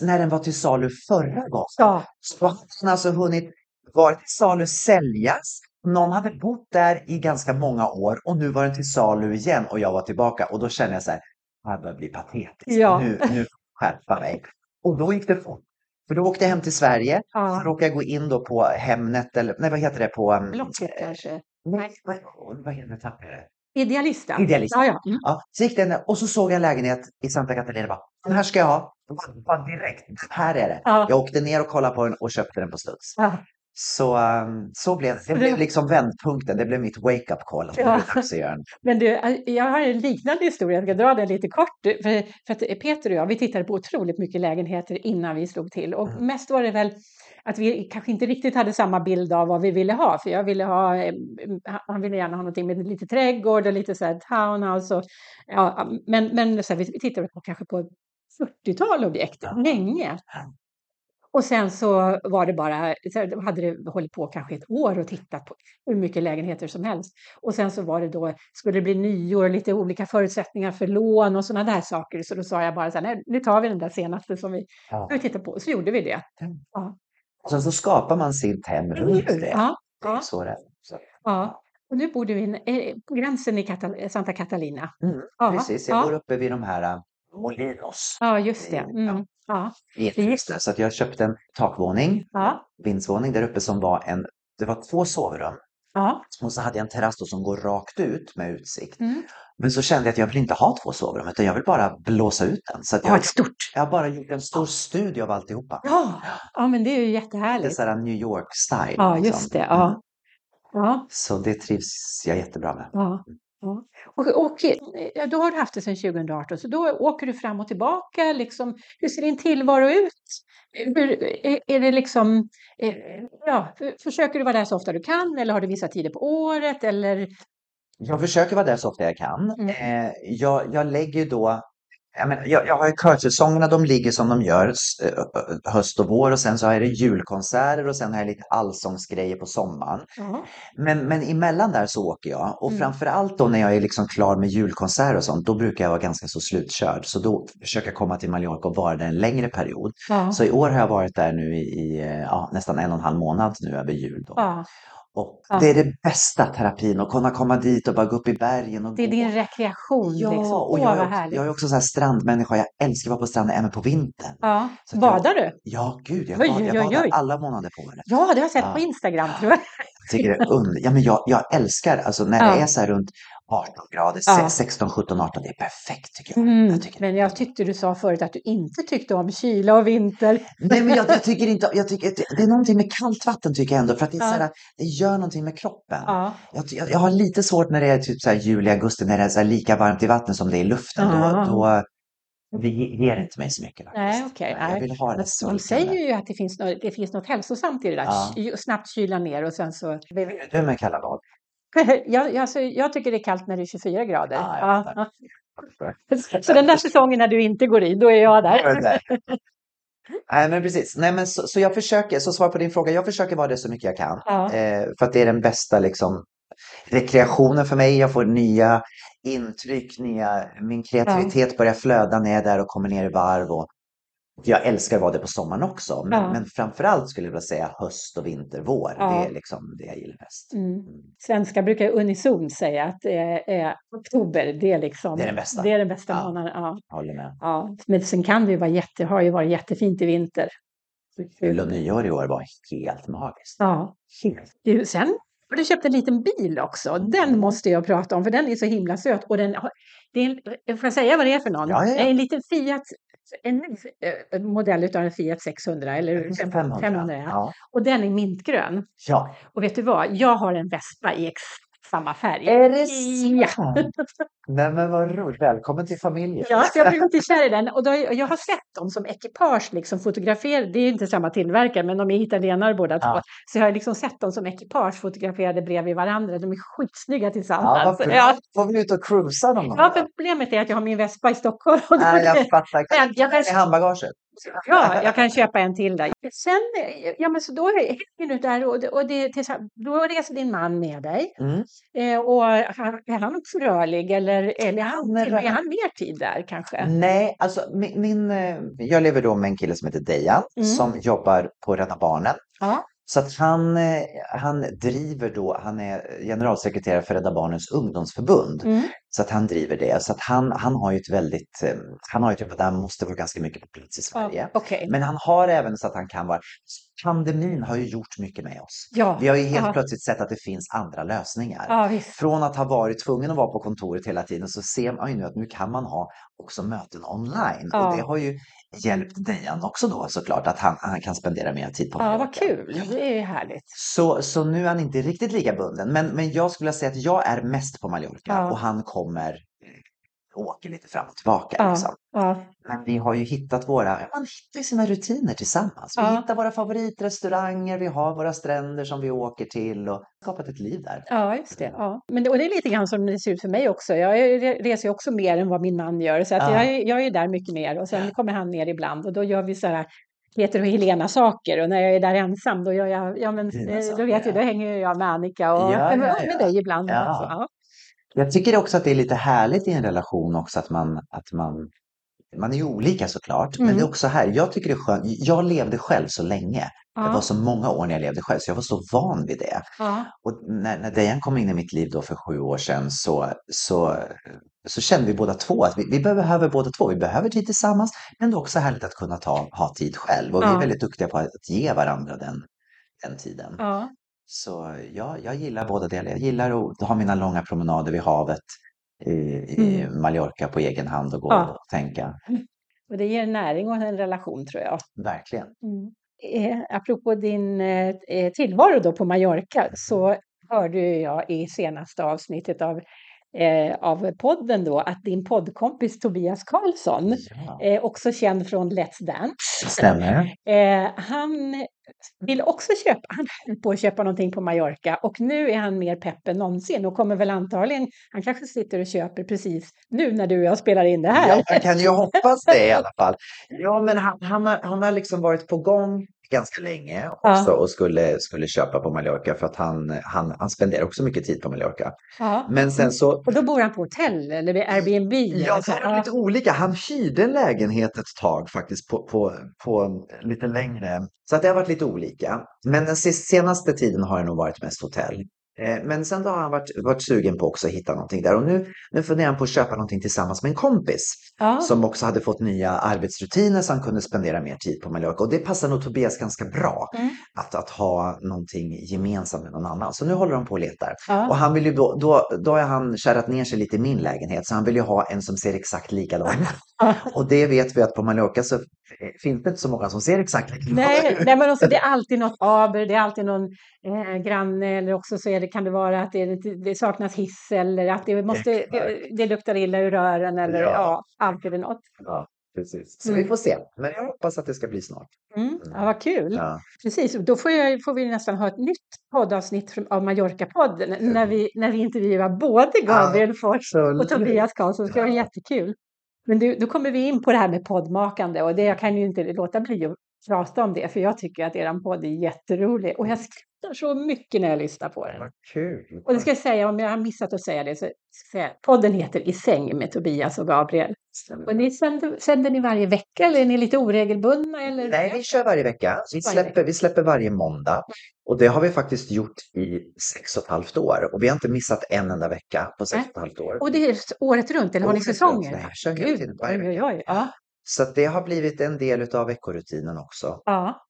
Speaker 3: när den var till salu förra gången.
Speaker 2: Ja.
Speaker 3: Så hade den alltså hunnit vara till salu säljas. Någon hade bott där i ganska många år och nu var den till salu igen och jag var tillbaka och då kände jag så här, här börjar bli patetiskt.
Speaker 2: Ja.
Speaker 3: Nu, nu skärpa mig. Och då gick det fort. För då åkte jag hem till Sverige. Så
Speaker 2: ja.
Speaker 3: råkade jag gå in då på Hemnet eller nej vad heter det på... um,
Speaker 2: Blocket kanske.
Speaker 3: Nej, vad, vad heter? Tappade?
Speaker 2: Idealisten.
Speaker 3: Idealisten.
Speaker 2: Ja, ja. Mm.
Speaker 3: Ja, så gick den och så såg jag en lägenhet i Santa Catalina. Bara, den här ska jag ha. Bara, direkt. Här är det.
Speaker 2: Ja.
Speaker 3: Jag åkte ner och kollade på den och köpte den på studs.
Speaker 2: Ja.
Speaker 3: Så, um, så blev det. Blev liksom vändpunkten. Det blev mitt wake-up call. Att en-
Speaker 2: Men du, eh, jag har en liknande historia, jag ska dra den lite kort. För, för att Peter och jag, vi tittade på otroligt mycket lägenheter innan vi slog till. Och
Speaker 3: Mm.
Speaker 2: mest var det väl att vi kanske inte riktigt hade samma bild av vad vi ville ha. För jag ville ha, eh, han ville gärna ha någonting med lite trädgård och lite så här townhouse. Och, ja, men men så här, vi tittade på kanske på 40-tal objekt,
Speaker 3: Ja.
Speaker 2: länge. Och sen så var det bara, så hade det hållit på kanske ett år och tittat på hur mycket lägenheter som helst. Och sen så var det då, skulle det bli nyår, lite olika förutsättningar för lån och sådana där saker. Så då sa jag bara så här, nej, nu tar vi den där senaste som vi,
Speaker 3: Ja.
Speaker 2: tittar på. Så gjorde vi det.
Speaker 3: Och sen så skapar man sitt hem runt det.
Speaker 2: Ja, ja,
Speaker 3: så det. Så,
Speaker 2: ja. Och nu bor du i, en- eh, på gränsen i Katal- Santa Catalina.
Speaker 3: mm,
Speaker 2: Ja,
Speaker 3: precis, jag
Speaker 2: ja.
Speaker 3: bor uppe vid de här uh, Molinos.
Speaker 2: Ja, just det. Mm. Ja,
Speaker 3: i ett hus där. Så att jag köpte en takvåning,
Speaker 2: ja,
Speaker 3: vindsvåning där uppe som var en, det var två sovrum.
Speaker 2: Ja.
Speaker 3: Och så hade jag en terrass som går rakt ut med utsikt.
Speaker 2: Mm.
Speaker 3: Men så kände jag att jag vill inte ha två sovrum utan jag vill bara blåsa ut den. Så jag,
Speaker 2: ett stort.
Speaker 3: jag har bara gjort en stor studie av alltihopa.
Speaker 2: Ja, ja men det är ju
Speaker 3: Det är
Speaker 2: jättehärligt.
Speaker 3: sådär New York-style.
Speaker 2: Ja,
Speaker 3: liksom.
Speaker 2: just det. Ja. Ja,
Speaker 3: Så det trivs jag jättebra med.
Speaker 2: ja, ja. Och, och då har du haft det sedan 2018, så då åker du fram och tillbaka. Liksom, hur ser din tillvaro ut? Hur, är, är det liksom, eh, ja, för- försöker du vara där så ofta du kan eller har du vissa tider på året? Eller,
Speaker 3: Jag försöker vara där så ofta jag kan.
Speaker 2: Mm.
Speaker 3: Eh, jag, jag lägger då jag, menar, jag, jag har ju körsäsongerna, de ligger som de gör höst och vår och sen så jag det julkonserter och sen har jag lite allsångsgrejer på sommaren.
Speaker 2: ja,
Speaker 3: Men, men emellan där så åker jag och
Speaker 2: Mm.
Speaker 3: framförallt då när jag är liksom klar med julkonserter och sånt, då brukar jag vara ganska så slutkörd. Så då försöker jag komma till Mallorca och vara där en längre period.
Speaker 2: ja,
Speaker 3: Så i år har jag varit där nu i, i ja, nästan en och en halv månad nu över jul. Då.
Speaker 2: ja.
Speaker 3: Och
Speaker 2: Ja.
Speaker 3: det är det bästa terapin, att kunna komma dit och bara gå upp i bergen och
Speaker 2: Det är
Speaker 3: gå.
Speaker 2: din rekreation.
Speaker 3: Ja,
Speaker 2: liksom.
Speaker 3: och jag är, också, jag är också så här strandmänniska. Jag älskar att vara på stranden även på vintern.
Speaker 2: Ja.
Speaker 3: Så att jag-
Speaker 2: Badar du?
Speaker 3: Ja, gud, jag,
Speaker 2: Oj,
Speaker 3: bad, jag
Speaker 2: oj,
Speaker 3: badar
Speaker 2: oj.
Speaker 3: alla månader på året.
Speaker 2: Ja, det har jag sett
Speaker 3: Ja.
Speaker 2: på Instagram tror jag.
Speaker 3: Jag tycker det är under... ja, men jag, jag älskar, alltså när det är så här runt 18 grader,
Speaker 2: Ja.
Speaker 3: 16, 17, 18, det är perfekt tycker jag.
Speaker 2: Mm.
Speaker 3: jag tycker.
Speaker 2: Men jag tyckte du sa förut att du inte tyckte om kyla och vinter.
Speaker 3: Nej, men jag, jag tycker inte, jag tycker, det- är någonting med kallt vatten tycker jag ändå, för att det, är
Speaker 2: Ja.
Speaker 3: så här, det gör någonting med kroppen.
Speaker 2: Ja.
Speaker 3: Jag, jag, jag har lite svårt när det är typ så här juli, augusti, när det är så lika varmt i vattnet som det är i luften. Då, då, det ger inte mig så mycket.
Speaker 2: Nej,
Speaker 3: faktiskt.
Speaker 2: okej.
Speaker 3: Jag
Speaker 2: nej.
Speaker 3: vill ha det.
Speaker 2: De säger ju att det finns, något, det finns något hälsosamt i det där.
Speaker 3: Ja.
Speaker 2: Snabbt kyla ner och sen så...
Speaker 3: Du med kalla bad?
Speaker 2: jag, alltså, jag tycker det är kallt när det är 24 grader.
Speaker 3: Ja, ja,
Speaker 2: Ja, ja. Så den där säsongen när du inte går i, då är jag där.
Speaker 3: Nej men precis, Nej, men så, så jag försöker, så svar på din fråga, jag försöker vara det så mycket jag kan.
Speaker 2: Ja.
Speaker 3: Eh, för att det är den bästa liksom, rekreationen för mig. Jag får nya intryck, nya, min kreativitet börjar flöda när jag är där och kommer ner i varv. Och, jag älskar att vara det på sommaren också, men,
Speaker 2: Ja.
Speaker 3: men framförallt skulle jag vilja säga höst och vinter, vår.
Speaker 2: Ja.
Speaker 3: Det är liksom det jag gillar bäst.
Speaker 2: Mm.
Speaker 3: Mm.
Speaker 2: Svenskar brukar unisont säga att eh, oktober, det är liksom...
Speaker 3: Det är den bästa.
Speaker 2: Det är den bästa
Speaker 3: Ja.
Speaker 2: månaden. Ja.
Speaker 3: Håller med.
Speaker 2: Ja. Men sen kan det ju vara jätte, har ju varit jättefint i vinter.
Speaker 3: Jul och nyår i år var helt magiskt.
Speaker 2: Ja. Du, sen har du köpt en liten bil också. Den måste jag prata om för den är så himla söt. Och den det är en, får jag säga vad det är för någon?
Speaker 3: Ja, ja, ja.
Speaker 2: En liten Fiat, en eh, modell utav en Fiat 600 eller 500. 500 ja. Och den är mintgrön.
Speaker 3: ja.
Speaker 2: Och vet du vad? Jag har en Vespa i ex samma färg.
Speaker 3: Är det
Speaker 2: Ja.
Speaker 3: sant? Nej men vad roligt, välkommen till familjen.
Speaker 2: Ja, jag blev lite kär i den. Och då, jag har sett dem som ekipage liksom fotograferade. Det är inte samma tillverkare, men de är italienare båda
Speaker 3: Ja.
Speaker 2: två. Så jag har liksom sett dem som ekipage fotograferade bredvid varandra. De är skitsnygga
Speaker 3: Ja,
Speaker 2: tillsammans.
Speaker 3: bra.
Speaker 2: Ja,
Speaker 3: Får vi ut och cruisa någon gång?
Speaker 2: ja, problemet är att jag har min Vespa i Stockholm.
Speaker 3: Nej, jag fattar.
Speaker 2: Men jag
Speaker 3: Jag I handbagaget.
Speaker 2: Ja, jag kan köpa en till där. Sen, ja men så då hänger du där och, det- och det, då reser din man med dig.
Speaker 3: Mm.
Speaker 2: Eh, och han, är han också rörlig eller, eller är, han,
Speaker 3: är
Speaker 2: är, han mer tid där kanske?
Speaker 3: Nej, alltså min, min, eh, jag lever då med en kille som heter Dejan
Speaker 2: Mm.
Speaker 3: som jobbar på Rädda Barnen.
Speaker 2: Ja,
Speaker 3: Så att han, eh, han driver då, han är generalsekreterare för Rädda Barnens ungdomsförbund.
Speaker 2: mm.
Speaker 3: Så att han driver det. Så att han, han har ju ett väldigt, eh, han har ju typ att han måste vara ganska mycket på plats i Sverige.
Speaker 2: ja okej.
Speaker 3: Men han har även så att han kan vara, pandemin har ju gjort mycket med oss.
Speaker 2: Ja,
Speaker 3: Vi har ju helt
Speaker 2: ja.
Speaker 3: plötsligt sett att det finns andra lösningar.
Speaker 2: visst.
Speaker 3: Från att ha varit tvungen att vara på kontoret hela tiden så ser man ju nu att nu kan man ha också möten online.
Speaker 2: Ja.
Speaker 3: Och det har ju hjälpt Dejan också då såklart att han, han kan spendera mer tid på
Speaker 2: Ja, vad kul. Det är ju härligt.
Speaker 3: Så, så nu är han inte riktigt lika bunden. Men, men jag skulle säga att jag är mest på Mallorca och han kommer åker lite fram och tillbaka.
Speaker 2: Ja,
Speaker 3: Liksom.
Speaker 2: ja,
Speaker 3: Men vi har ju hittat våra, man hittar sina rutiner tillsammans. Vi
Speaker 2: Ja.
Speaker 3: hittar våra favoritrestauranger, vi har våra stränder som vi åker till och skapat ett liv där.
Speaker 2: ja, just det. Ja. Men det, och det är lite grann som det ser ut för mig också. Jag re- reser ju också mer än vad min man gör. Så att
Speaker 3: Ja.
Speaker 2: jag, är- jag är där mycket mer. Och sen kommer han ner ibland och då gör vi så här Peter och Helena-saker och när jag är där ensam då gör jag, ja men
Speaker 3: Dina
Speaker 2: eh, då
Speaker 3: saker,
Speaker 2: vet du,
Speaker 3: ja.
Speaker 2: då hänger jag med Annika och med dig ibland.
Speaker 3: Ja.
Speaker 2: Ja.
Speaker 3: Jag tycker också att det är lite härligt i en relation också att man, att man, man är ju olika såklart, men
Speaker 2: Mm.
Speaker 3: det är också här, jag tycker det är skönt, jag levde själv så länge. Det var
Speaker 2: Ja.
Speaker 3: så många år när jag levde själv så jag var så van vid det.
Speaker 2: Ja.
Speaker 3: Och när, när Dejan kom in i mitt liv då för sju år sedan så, så, så kände vi båda två att vi, vi behöver båda två. Vi behöver tid tillsammans men det är också härligt att kunna ta, ha tid själv. Och vi är
Speaker 2: Ja.
Speaker 3: väldigt duktiga på att ge varandra den, den tiden. Så ja, jag gillar båda delar. Jag gillar att ha mina långa promenader vid havet i, i Mallorca på egen hand och gå
Speaker 2: Mm. Ja.
Speaker 3: och tänka.
Speaker 2: Och det ger näring och en relation tror jag.
Speaker 3: Verkligen.
Speaker 2: Eh, apropå din eh, eh, tillvaro då på Mallorca så hörde jag i senaste avsnittet av, eh, av podden då att din poddkompis Tobias Karlsson,
Speaker 3: Ja,
Speaker 2: eh, också känd från Let's Dance,
Speaker 3: stämmer.
Speaker 2: eh, han vill också köpa, han höll på att köpa någonting på Mallorca och nu är han mer pepp än någonsin och kommer väl antagligen, han kanske sitter och köper precis nu när du och jag spelar in det här.
Speaker 3: Ja, man kan ju hoppas det i alla fall. Ja, men han, han, har, han har liksom varit på gång ganska länge också
Speaker 2: Ja.
Speaker 3: och skulle, skulle köpa på Mallorca för att han, han, han spenderar också mycket tid på Mallorca.
Speaker 2: Ja.
Speaker 3: Men sen så,
Speaker 2: Och då bor han på hotell eller vid Airbnb?
Speaker 3: ja,
Speaker 2: eller så.
Speaker 3: det är lite olika. Han hyrde en lägenhet ett tag faktiskt på, på, på lite längre. Så att det har varit lite olika. Men den se- senaste tiden har det nog varit mest hotell. Eh, Men sen då har han varit, varit sugen på också att hitta någonting där och nu, nu funderar han på att köpa någonting tillsammans med en kompis.
Speaker 2: Ja.
Speaker 3: som också hade fått nya arbetsrutiner så han kunde spendera mer tid på Mallorca. Och det passar nog Tobias ganska bra
Speaker 2: Mm.
Speaker 3: att, att ha någonting gemensamt med någon annan. Så nu håller de på och letar.
Speaker 2: Ja.
Speaker 3: Och han vill ju då, då, då har han kärat ner sig lite i min lägenhet så han vill ju ha en som ser exakt likadan ut. Och det vet vi att på Mallorca så finns det inte så många som ser exakt likadana
Speaker 2: Nej,
Speaker 3: ut.
Speaker 2: nej, men också, det är alltid något aber, det är alltid någon eh, granne eller också så är det, kan det vara att det, det saknas hiss eller att det, måste, det, det luktar illa ur rören eller ja,
Speaker 3: Ja.
Speaker 2: alltid är något.
Speaker 3: Ja, precis. Så
Speaker 2: Mm.
Speaker 3: vi får se. Men jag hoppas att det ska bli snart.
Speaker 2: Mm. Ja, vad kul.
Speaker 3: Ja.
Speaker 2: Precis, då får, jag, får vi nästan ha ett nytt poddavsnitt av Mallorca-podden när vi, när vi intervjuar både Gabriel Fors och Tobias Karlsson. Det ska vara jättekul. Men du, då kommer vi in på det här med poddmakande och det, jag kan ju inte låta bli att prata om det för jag tycker att er podd är jätterolig och jag skrattar så mycket när jag lyssnar på den.
Speaker 3: Vad kul.
Speaker 2: Och det ska jag säga, om jag har missat att säga det, så ska jag säga, podden heter I säng med Tobias och Gabriel. Och ni sänder, sänder ni varje vecka eller är ni lite oregelbundna? Eller?
Speaker 3: Nej, vi kör varje vecka. Vi släpper, vi släpper varje måndag. Och det har vi faktiskt gjort i sex och ett halvt år. Och vi har inte missat en enda vecka på sex och ett halvt år.
Speaker 2: Och det är året runt, eller har ni säsonger?
Speaker 3: Nej, jag kör hela tiden, varje
Speaker 2: oj. Ja,
Speaker 3: Så det har blivit en del av veckorutinen också.
Speaker 2: ja,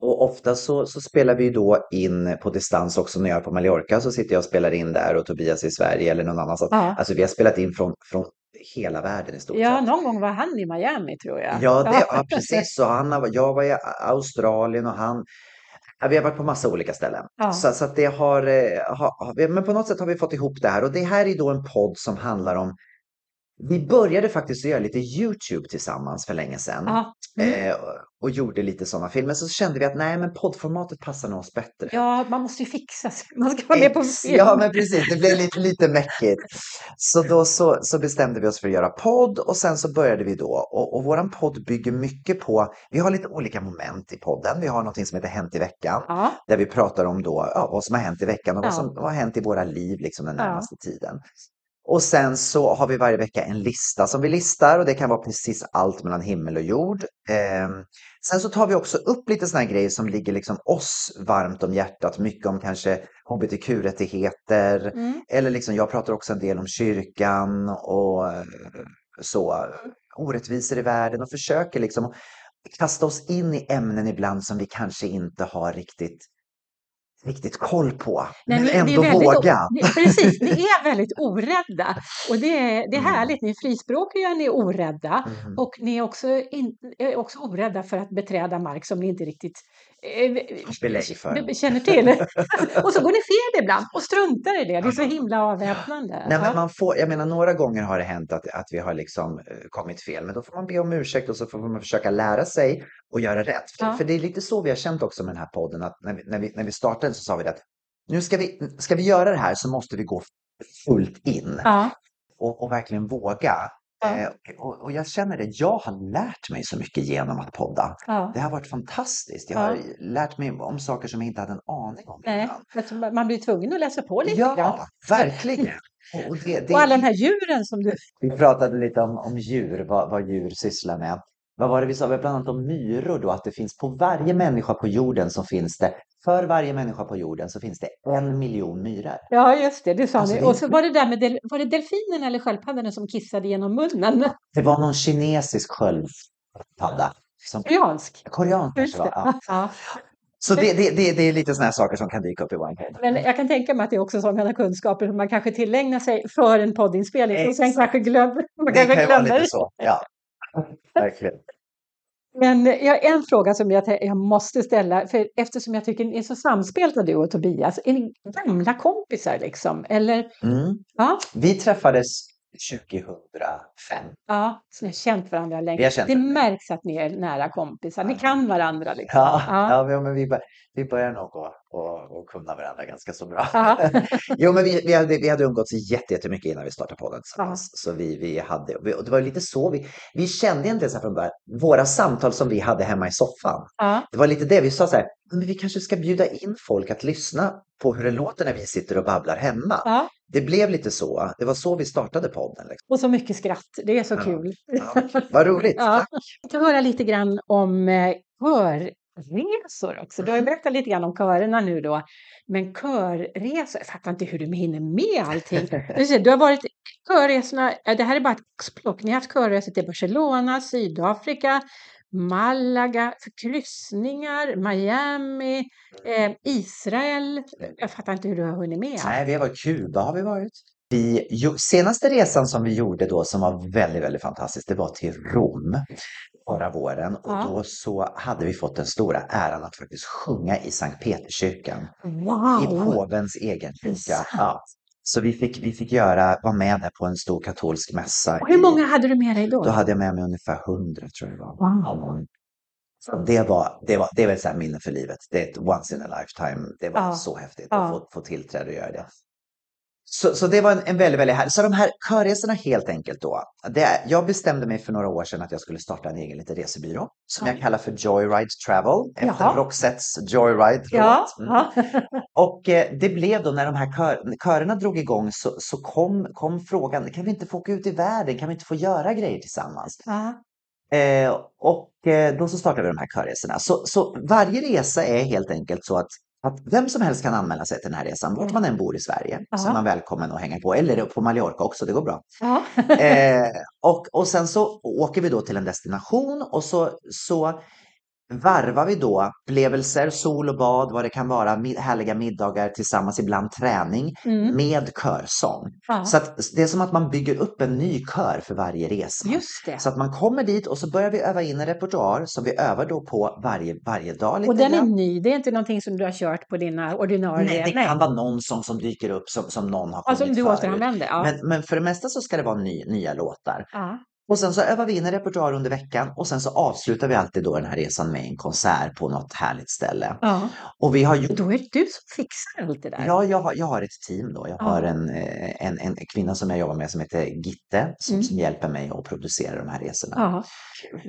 Speaker 3: Och ofta så, så spelar vi då in på distans också. När jag är på Mallorca så sitter jag och spelar in där och Tobias i Sverige eller någon annanstans.
Speaker 2: ja.
Speaker 3: Alltså vi har spelat in från, från hela världen i stort
Speaker 2: ja,
Speaker 3: sett.
Speaker 2: någon gång var han i Miami tror jag.
Speaker 3: Ja, det, ja precis. Så han, har- jag var i Australien och han Ja, vi har varit på massa olika ställen.
Speaker 2: Ja.
Speaker 3: Så, så att det har, eh, ha, ha, vi- men på något sätt har vi fått ihop det här. Och det här är då en podd som handlar om vi började faktiskt göra lite Youtube tillsammans för länge sedan.
Speaker 2: Mm.
Speaker 3: Eh, och gjorde lite sådana filmer. Så kände vi att nej, men poddformatet passar nog oss bättre.
Speaker 2: ja, man måste ju fixa sig. Man ska vara med på film.
Speaker 3: Ja, men precis. Det blev lite, lite mäckigt. Så då så, så bestämde vi oss för att göra podd och sen så började vi då. Och, och våran podd bygger mycket på, vi har lite olika moment i podden. Vi har någonting som heter Hänt i veckan.
Speaker 2: Ja.
Speaker 3: Där vi pratar om då, ja, vad som har hänt i veckan och
Speaker 2: Ja.
Speaker 3: vad som har hänt i våra liv liksom den närmaste tiden. Och sen så har vi varje vecka en lista som vi listar och det kan vara precis allt mellan himmel och jord. Ehm, sen så tar vi också upp lite sådana grejer som ligger liksom oss varmt om hjärtat. Mycket om kanske hbtq-rättigheter.
Speaker 2: Mm.
Speaker 3: Eller liksom, jag pratar också en del om kyrkan och eh, så orättvisor i världen och försöker liksom kasta oss in i ämnen ibland som vi kanske inte har riktigt, riktigt koll på.
Speaker 2: Nej,
Speaker 3: men
Speaker 2: det är
Speaker 3: ändå
Speaker 2: o-
Speaker 3: våga.
Speaker 2: det- Precis, ni är väldigt orädda. Och det är, det är
Speaker 3: Mm.
Speaker 2: härligt, ni är frispråkiga, ni är orädda.
Speaker 3: Mhm.
Speaker 2: Och ni är också, in, är också orädda för att beträda mark som ni inte riktigt
Speaker 3: Belägg för.
Speaker 2: b- känner till. och så går ni fel ibland och struntar i det. Det är så himla avväpnande.
Speaker 3: Nej, men man får, jag menar, några gånger har det hänt att, att vi har liksom eh, kommit fel, men då får man be om ursäkt och så får man försöka lära sig och göra rätt. För,
Speaker 2: Ja.
Speaker 3: för det är lite så vi har känt också med den här podden, att när vi, när vi, när vi startade så sa vi att nu ska vi, ska vi göra det här så måste vi gå fullt in
Speaker 2: Ja.
Speaker 3: och, och verkligen våga.
Speaker 2: Ja.
Speaker 3: Eh, och, och jag känner det, jag har lärt mig så mycket genom att podda.
Speaker 2: Ja.
Speaker 3: Det har varit fantastiskt. Jag
Speaker 2: Ja.
Speaker 3: har lärt mig om saker som jag inte hade en aning om
Speaker 2: Nej,
Speaker 3: innan.
Speaker 2: man blir tvungen att läsa på lite grann.
Speaker 3: Ja, verkligen. Och det, det,
Speaker 2: Och alla de här djuren som du...
Speaker 3: Vi pratade lite om, om djur, vad, vad djur sysslar med. Vad var det vi sa? Vi har bland annat om myror då, att det finns på varje människa på jorden så finns det, för varje människa på jorden så finns det en miljon myror.
Speaker 2: Ja, just det, det sa
Speaker 3: Alltså,
Speaker 2: ni.
Speaker 3: det-
Speaker 2: Och så var det där med del... var det delfinen eller sköldpaddan som kissade genom munnen?
Speaker 3: Det var någon kinesisk sköldpadda. Som,
Speaker 2: Koreansk.
Speaker 3: korean kanske
Speaker 2: Just
Speaker 3: var.
Speaker 2: det.
Speaker 3: Ja.
Speaker 2: Ja.
Speaker 3: Så det, det, det, det är lite sådana här saker som kan dyka upp i podd.
Speaker 2: Men jag kan tänka mig att det är också sådana kunskaper som man kanske tillägnar sig för en poddinspelning och sen
Speaker 3: Exakt.
Speaker 2: kanske glömmer. Man
Speaker 3: Det
Speaker 2: kanske
Speaker 3: kan ju vara
Speaker 2: glömmer.
Speaker 3: lite så. Ja, verkligen.
Speaker 2: Men jag har en fråga som jag, jag måste ställa, för eftersom jag tycker ni är så samspelta du och Tobias. Är ni gamla kompisar liksom? Eller?
Speaker 3: Mm.
Speaker 2: Ja,
Speaker 3: Vi träffades 2005.
Speaker 2: ja så ni har känt varandra länge.
Speaker 3: Vi har känt
Speaker 2: det märks att ni är nära kompisar. Ni kan varandra liksom.
Speaker 3: Ja,
Speaker 2: Ja.
Speaker 3: ja. men- vi, bör, vi börjar nog att och, och kunna varandra ganska så bra.
Speaker 2: Ja.
Speaker 3: jo, men vi, vi, hade, vi hade umgåtts jätte- jättemycket innan vi startade podden tillsammans. Så vi, vi hade, och det var lite så vi, vi kände egentligen så från början, våra samtal som vi hade hemma i soffan.
Speaker 2: Ja.
Speaker 3: Det var lite det vi sa så här, men vi kanske ska bjuda in folk att lyssna på hur det låter när vi sitter och babblar hemma. Det blev lite så, det var så vi startade podden. Liksom.
Speaker 2: Och så mycket skratt. Det är så
Speaker 3: Ja.
Speaker 2: kul.
Speaker 3: Ja, vad roligt,
Speaker 2: Ja.
Speaker 3: tack.
Speaker 2: Jag ska höra lite grann om eh, körresor också. Du har ju berättat lite grann om körerna nu då. Men körresor, jag fattar inte hur du hinner med allting. Du har varit körresorna, det här är bara ett axplock. Ni har haft körresor till Barcelona, Sydafrika, Malaga, kryssningar, Miami, eh, Israel. Jag fattar inte hur du har hunnit med.
Speaker 3: Nej, vi har varit Kuba har vi varit. Vi, senaste resan som vi gjorde då som var väldigt, väldigt fantastisk, det var till Rom förra våren. Och
Speaker 2: Ja.
Speaker 3: då så hade vi fått den stora äran att faktiskt sjunga i Sankt Peterskyrkan. I
Speaker 2: Wow!
Speaker 3: påvens egen kyrka. Ja. Så vi fick, vi fick göra, vara med där på en stor katolsk mässa.
Speaker 2: Och hur många hade du med dig då?
Speaker 3: Då hade jag med mig ungefär hundra tror jag det var.
Speaker 2: Wow!
Speaker 3: Så det, var, det, var, det är väl så här minne för livet. Det är ett once in a lifetime. Det var
Speaker 2: Ja.
Speaker 3: så häftigt
Speaker 2: Ja.
Speaker 3: att få, få tillträde och göra det. Så, så det var en, en väldigt, väldigt härlig. Så de här körresorna helt enkelt då. Det är, jag bestämde mig för några år sedan att jag skulle starta en egen liten resebyrå. Som
Speaker 2: Ja.
Speaker 3: jag kallar för Joyride Travel. Efter
Speaker 2: Jaha.
Speaker 3: Roxettes Joyride.
Speaker 2: Ja,
Speaker 3: Mm. Och eh, det blev då när de här kör, körerna drog igång så, så kom, kom frågan, kan vi inte få åka ut i världen? Kan vi inte få göra grejer tillsammans? Eh, och eh, då så startade vi de här körresorna. Så, så varje resa är helt enkelt så att, att vem som helst kan anmäla sig till den här resan, vart man än bor i Sverige. Så
Speaker 2: Ja.
Speaker 3: är man välkommen att hänga på, eller på Mallorca också, det går bra. Eh, och, och sen så åker vi då till en destination och så, så varvar vi då upplevelser, sol och bad, vad det kan vara, härliga middagar tillsammans, ibland träning,
Speaker 2: Mm.
Speaker 3: med körsång.
Speaker 2: Ja,
Speaker 3: Så det är som att man bygger upp en ny kör för varje resa.
Speaker 2: just det.
Speaker 3: Så att man kommer dit och så börjar vi öva in en repertoar som vi övar då på varje, varje dag.
Speaker 2: Och den är ny, det är inte någonting som du har kört på dina ordinarie...
Speaker 3: Nej, det kan vara någon sång som dyker upp som, som någon har
Speaker 2: som
Speaker 3: sjungit
Speaker 2: du
Speaker 3: förut.
Speaker 2: Ja.
Speaker 3: Men, men för det mesta så ska det vara ny, nya låtar.
Speaker 2: ja.
Speaker 3: Och sen så övar vi in en repertoar under veckan och sen så avslutar vi alltid då den här resan med en konsert på något härligt ställe.
Speaker 2: ja.
Speaker 3: Och vi har gjort
Speaker 2: Då är det du som fixar allt det där.
Speaker 3: Ja, jag har, jag har ett team då. Jag
Speaker 2: Ja.
Speaker 3: har en, eh, en, en kvinna som jag jobbar med som heter Gitte som,
Speaker 2: Mm.
Speaker 3: som hjälper mig att producera de här resorna.
Speaker 2: Ja.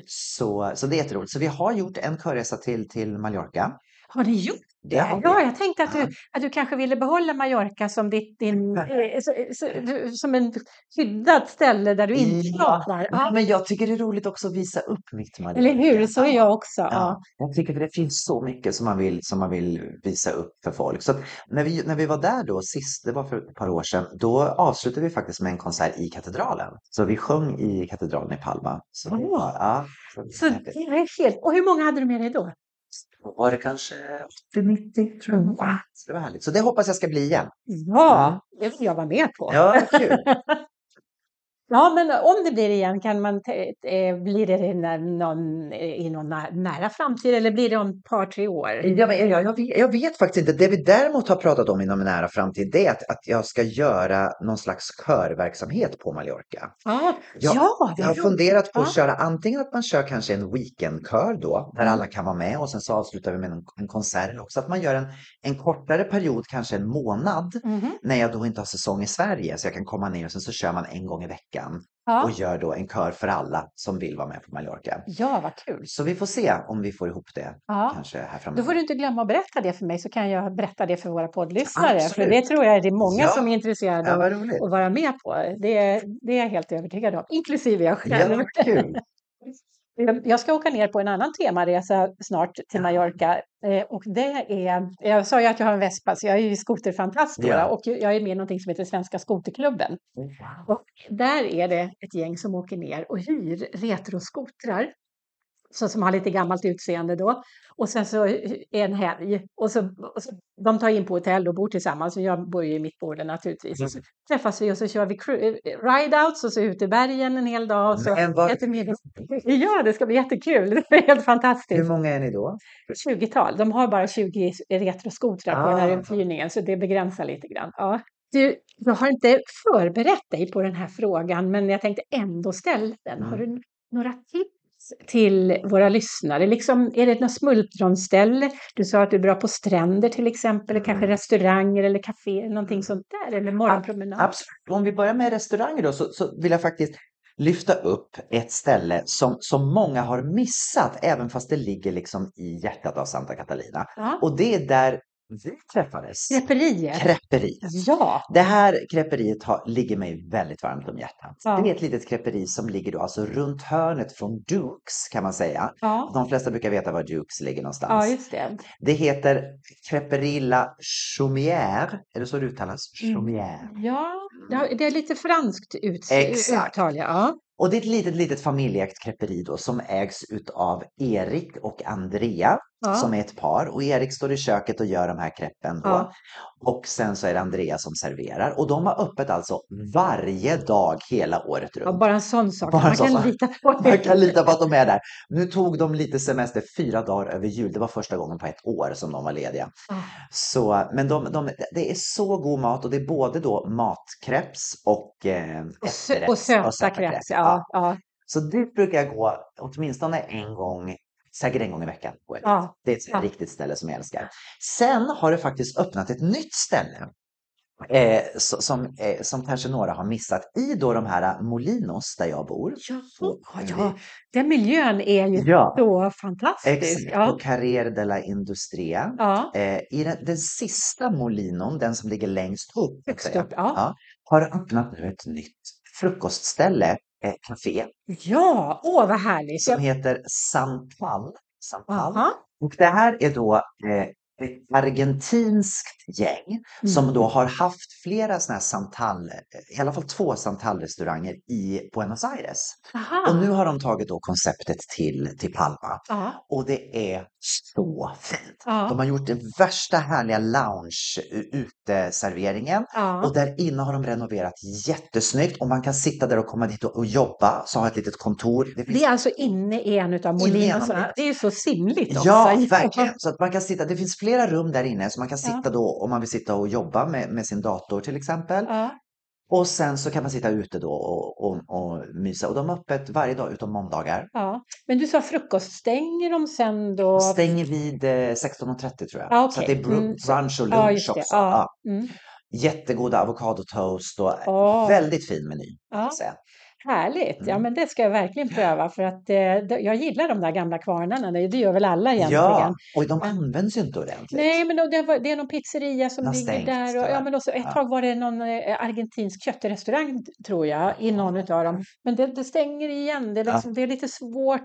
Speaker 3: Så, så det är jätteroligt. Så vi har gjort en körresa till, till Mallorca.
Speaker 2: Har ni gjort det?
Speaker 3: Har vi.
Speaker 2: Ja, jag tänkte att
Speaker 3: Ja.
Speaker 2: du, att du kanske ville behålla Mallorca som ditt, din, eh, så, så, du- som en skyddat ställe där du inte
Speaker 3: Ja,
Speaker 2: pratar. Ja.
Speaker 3: Men jag tycker det är roligt också att visa upp mitt Mallorca.
Speaker 2: Eller hur? Så är jag också. Ja.
Speaker 3: Ja, jag tycker att det finns så mycket som man vill, som man vill visa upp för folk. Så när, vi, när vi var där då sist, det var för ett par år sedan, då avslutade vi faktiskt med en konsert i katedralen. Så vi sjöng i katedralen i Palma. Så var, ja, så
Speaker 2: Så det är helt... Och hur många hade du med dig då?
Speaker 3: Var det kanske 80-90 tror jag.
Speaker 2: Wow.
Speaker 3: Så det var härligt. Så det hoppas jag ska bli igen.
Speaker 2: Ja, det vill jag vara med på.
Speaker 3: Ja, kul.
Speaker 2: Ja, men om det blir igen, kan man eh, blir det någon, i någon nä- nära framtid eller blir det om ett par, tre år?
Speaker 3: Ja, men jag, jag, vet, jag vet faktiskt inte. Det vi däremot har pratat om inom en nära framtid det är att, att jag ska göra någon slags körverksamhet på Mallorca.
Speaker 2: Ja,
Speaker 3: Jag-
Speaker 2: ja
Speaker 3: Jag har funderat på att
Speaker 2: Ja.
Speaker 3: köra antingen att man kör kanske en weekendkör då, där
Speaker 2: Mm.
Speaker 3: alla kan vara med och sen så avslutar vi med en, en konsert. Också att man gör en, en kortare period, kanske en månad,
Speaker 2: Mhm.
Speaker 3: när jag då inte har säsong i Sverige. Så jag kan komma ner och sen så kör man en gång i veckan
Speaker 2: Ja.
Speaker 3: och gör då en kör för alla som vill vara med på Mallorca.
Speaker 2: ja, vad kul.
Speaker 3: Så vi får se om vi får ihop det
Speaker 2: Ja.
Speaker 3: kanske här
Speaker 2: Då
Speaker 3: framöver.
Speaker 2: får du inte glömma att berätta det för mig så kan jag berätta det för våra poddlyssnare. För
Speaker 3: Absolut.
Speaker 2: det tror jag det är många
Speaker 3: Ja.
Speaker 2: som är intresserade
Speaker 3: Ja,
Speaker 2: av att vara med på. Det, det är jag helt övertygad om, inklusive jag
Speaker 3: Ja,
Speaker 2: själv.
Speaker 3: vad kul.
Speaker 2: Jag ska åka ner på en annan temaresa snart till Mallorca. eh, Och det är, jag sa ju att jag har en Vespa, så jag är ju skoterfantast.
Speaker 3: Ja.
Speaker 2: Och jag är med i någonting som heter Svenska skoterklubben. Och där är det ett gäng som åker ner och hyr retroskotrar. Så som har lite gammalt utseende då. Och sen så är en helg. Och så, och så, de tar in på hotell och bor tillsammans. Och jag bor ju i Mittborden naturligtvis. Och så träffas vi och så kör vi eh, ride-outs och så ut i bergen en hel dag. Och så
Speaker 3: Men
Speaker 2: middag. Ja, det ska bli jättekul. Det är helt fantastiskt.
Speaker 3: Hur många är ni då?
Speaker 2: 20-tal. De har bara 20 retroskotrar på den här
Speaker 3: Ah.
Speaker 2: uthyrningen, så det begränsar lite grann. Ja. Du, jag har inte förberett dig på den här frågan, men jag tänkte ändå ställa den. Har du några tips till våra lyssnare? Liksom, är det något smultronställe? Du sa att du är bra på stränder till exempel, eller kanske restauranger eller kaféer, någonting sånt där, eller morgonpromenad.
Speaker 3: Absolut. Om vi börjar med restauranger då så, så vill jag faktiskt lyfta upp ett ställe som, som många har missat även fast det ligger liksom i hjärtat av Santa Catalina.
Speaker 2: Ja.
Speaker 3: Och det är där vi träffades.
Speaker 2: Creperier.
Speaker 3: Creperiet.
Speaker 2: Ja,
Speaker 3: Det här kreperiet har, ligger mig väldigt varmt om hjärtat.
Speaker 2: Ja.
Speaker 3: Det är ett litet kreperi som ligger då alltså runt hörnet från Dukes kan man säga.
Speaker 2: ja.
Speaker 3: De flesta brukar veta var Dukes ligger
Speaker 2: ja,
Speaker 3: någonstans.
Speaker 2: just det.
Speaker 3: det heter Creperilla Chaumière. Är det så det uttalas?
Speaker 2: Mm.
Speaker 3: Chaumière.
Speaker 2: Ja, det är lite franskt ut,
Speaker 3: Exakt.
Speaker 2: uttal. Ja.
Speaker 3: Och det är ett litet, litet familjeägt kreperi då som ägs utav Erik och Andrea
Speaker 2: Ja.
Speaker 3: som är ett par. Och Erik står i köket och gör de här kreppen då.
Speaker 2: Ja.
Speaker 3: Och sen så är det Andrea som serverar. Och de har öppet alltså varje dag hela året
Speaker 2: Ja,
Speaker 3: runt.
Speaker 2: bara en sån sak.
Speaker 3: Bara
Speaker 2: Man kan
Speaker 3: sak.
Speaker 2: lita på det.
Speaker 3: Man kan lita på att de är där. Nu tog de lite semester fyra dagar över jul. Det var första gången på ett år som de var lediga.
Speaker 2: Ja.
Speaker 3: Så, men de, de, det är så god mat och det är både då matkreps och, eh,
Speaker 2: Och,
Speaker 3: efterrätt-
Speaker 2: och söta
Speaker 3: söta
Speaker 2: kräks.
Speaker 3: Ja.
Speaker 2: Ja, ja,
Speaker 3: Så dit brukar jag gå åtminstone en gång, säkert en gång i veckan.
Speaker 2: ja.
Speaker 3: Det är ett
Speaker 2: Ja.
Speaker 3: riktigt ställe som jag älskar. Sen har det faktiskt öppnat ett nytt ställe. Eh, som, eh, som kanske några har missat i då de här Molinos där jag bor.
Speaker 2: Ja, ja, den miljön är ju
Speaker 3: Ja,
Speaker 2: så fantastisk.
Speaker 3: exakt. På
Speaker 2: Ja,
Speaker 3: Carrer de la Industria.
Speaker 2: ja.
Speaker 3: Eh, I den, den sista Molinon, den som ligger längst upp,
Speaker 2: upp, ja,
Speaker 3: har öppnat nu ett nytt frukostställe, eh, café,
Speaker 2: ja, åh vad härligt.
Speaker 3: som heter Santal. Santal.
Speaker 2: aha.
Speaker 3: Och det här är då eh, ett argentinskt gäng
Speaker 2: Mm.
Speaker 3: som då har haft flera sådana här Santal, i alla fall två Santal-restauranger i Buenos Aires.
Speaker 2: Aha.
Speaker 3: Och nu har de tagit då konceptet till, till Palma.
Speaker 2: Ja.
Speaker 3: Och det är så fint.
Speaker 2: Ja.
Speaker 3: De har gjort den värsta härliga lounge-uteserveringen.
Speaker 2: Ja.
Speaker 3: Och där inne har de renoverat jättesnyggt och man kan sitta där och komma dit och, och jobba, så ha ett litet kontor. Det finns
Speaker 2: Det är alltså inne i en
Speaker 3: av
Speaker 2: Molinosarna.
Speaker 3: dem.
Speaker 2: Det är ju så sinnligt också.
Speaker 3: Ja, verkligen. Så att man kan sitta, det finns flera rum där inne så man kan
Speaker 2: Ja.
Speaker 3: sitta då om man vill sitta och jobba med, med sin dator till exempel.
Speaker 2: Ja.
Speaker 3: Och sen så kan man sitta ute då och, och, och mysa. Och de har öppet varje dag utom måndagar.
Speaker 2: Ja. Men du sa frukost, stänger de sen då?
Speaker 3: De stänger vid eh, 16.30 tror jag.
Speaker 2: Ja,
Speaker 3: Så att
Speaker 2: okej.
Speaker 3: det är
Speaker 2: Mm, så-
Speaker 3: brunch och
Speaker 2: Ja,
Speaker 3: lunch
Speaker 2: det.
Speaker 3: också.
Speaker 2: Ja.
Speaker 3: Ja.
Speaker 2: Mm.
Speaker 3: Jättegoda avokadotoast och
Speaker 2: Åh.
Speaker 3: väldigt fin meny.
Speaker 2: Ja. Härligt, ja
Speaker 3: Mm.
Speaker 2: men det ska jag verkligen pröva för att eh, jag gillar de där gamla kvarnarna, det gör väl alla egentligen.
Speaker 3: Ja, och de används ju inte ordentligt.
Speaker 2: Nej, men det, var, det är någon pizzeria som ligger där. Och, ja, men också, ett
Speaker 3: Ja.
Speaker 2: tag var det någon eh, argentinsk köttrestaurang, tror jag, i någon av dem. Men det, det stänger igen. Det är,
Speaker 3: Ja.
Speaker 2: liksom, det är lite svårt.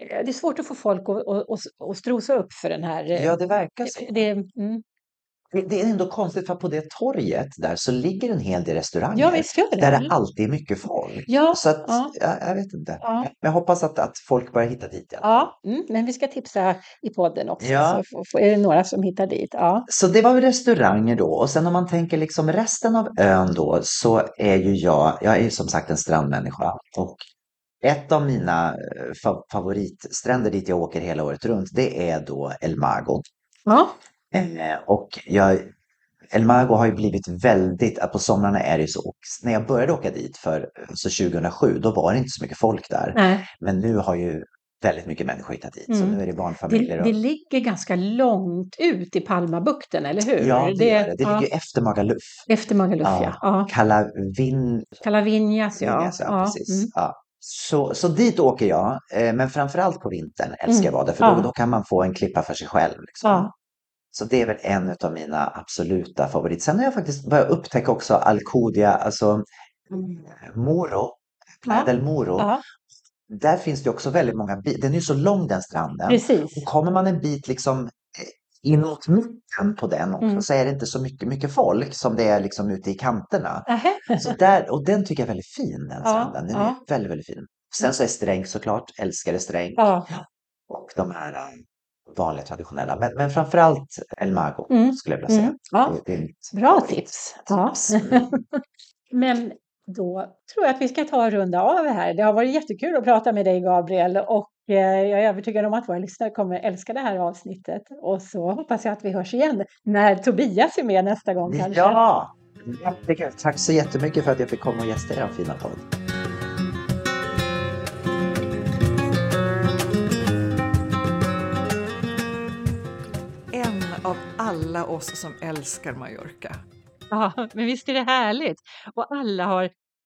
Speaker 2: eh, Det är svårt att få folk att, att, att, strosa upp för den här. eh,
Speaker 3: Ja, det verkar så.
Speaker 2: det, mm.
Speaker 3: Det, är ändå konstigt för på det torget där så ligger en hel del restauranger.
Speaker 2: Ja, visst det.
Speaker 3: Där det alltid är mycket folk.
Speaker 2: Ja,
Speaker 3: Så att,
Speaker 2: ja.
Speaker 3: ja, jag vet inte.
Speaker 2: Ja.
Speaker 3: Men jag hoppas att, att folk börjar hitta dit. igen.
Speaker 2: Ja, mm, men vi ska tipsa i podden också.
Speaker 3: Ja.
Speaker 2: Så är det några som hittar dit. Ja.
Speaker 3: Så det var restauranger då och sen om man tänker liksom resten av ön då så är ju jag, jag är ju som sagt en strandmänniska och ett av mina eh, fa- favoritstränder dit jag åker hela året runt det är då El Mago.
Speaker 2: Ja.
Speaker 3: Eh, och jag, El Mago har ju blivit väldigt, att på somrarna är det ju så, när jag började åka dit för alltså 2007 då var det inte så mycket folk där.
Speaker 2: Nej.
Speaker 3: Men nu har ju väldigt mycket människor hittat dit så
Speaker 2: Mm.
Speaker 3: nu är det barnfamiljer.
Speaker 2: Det,
Speaker 3: och-
Speaker 2: det ligger ganska långt ut i Palmabukten, eller hur?
Speaker 3: Ja, det, gör det. Det
Speaker 2: ja,
Speaker 3: ligger efter Magaluf.
Speaker 2: efter Magaluf, ja.
Speaker 3: Ja.
Speaker 2: ja.
Speaker 3: Calavin,
Speaker 2: Calavinhas, ja.
Speaker 3: Vinjas, ja, precis.
Speaker 2: mm.
Speaker 3: Ja. Så, så dit åker jag, eh, men framförallt på vintern älskar
Speaker 2: Mm.
Speaker 3: jag vara där, för då, då kan man få en klippa för sig själv. Liksom. Så det är väl en av mina absoluta favoriter. Sen har jag faktiskt börjat upptäcka också Alcudia, alltså Moro, Playa
Speaker 2: Mm. Ja.
Speaker 3: del Moro.
Speaker 2: ja,
Speaker 3: Där finns det också väldigt många bitar. Den är ju så lång den stranden.
Speaker 2: precis.
Speaker 3: Och kommer man en bit liksom eh, in mot mitten på den också
Speaker 2: Mm.
Speaker 3: så är det inte så mycket, mycket folk som det är liksom ute i kanterna. Så där, och den tycker jag är väldigt fin den stranden. Den är
Speaker 2: ja.
Speaker 3: väldigt, väldigt fin. Sen så är Sträng såklart, älskar Sträng.
Speaker 2: Ja.
Speaker 3: Och de här eh, vanliga traditionella. Men, men framförallt El Mago
Speaker 2: Mm.
Speaker 3: skulle jag vilja säga.
Speaker 2: Mm. Ja.
Speaker 3: Det, det mitt
Speaker 2: Bra tips. Ja.
Speaker 3: Mm.
Speaker 2: Men då tror jag att vi ska ta och runda av här. Det har varit jättekul att prata med dig Gabriel och eh, jag är övertygad om att våra lyssnare kommer älska det här avsnittet. Och så hoppas jag att vi hörs igen när Tobias är med nästa gång kanske.
Speaker 3: Ja, jättekul. Tack så jättemycket för att jag fick komma och gästa er fina podd.
Speaker 1: Av alla oss som älskar Mallorca.
Speaker 2: Ja, men visst är det härligt? Och alla har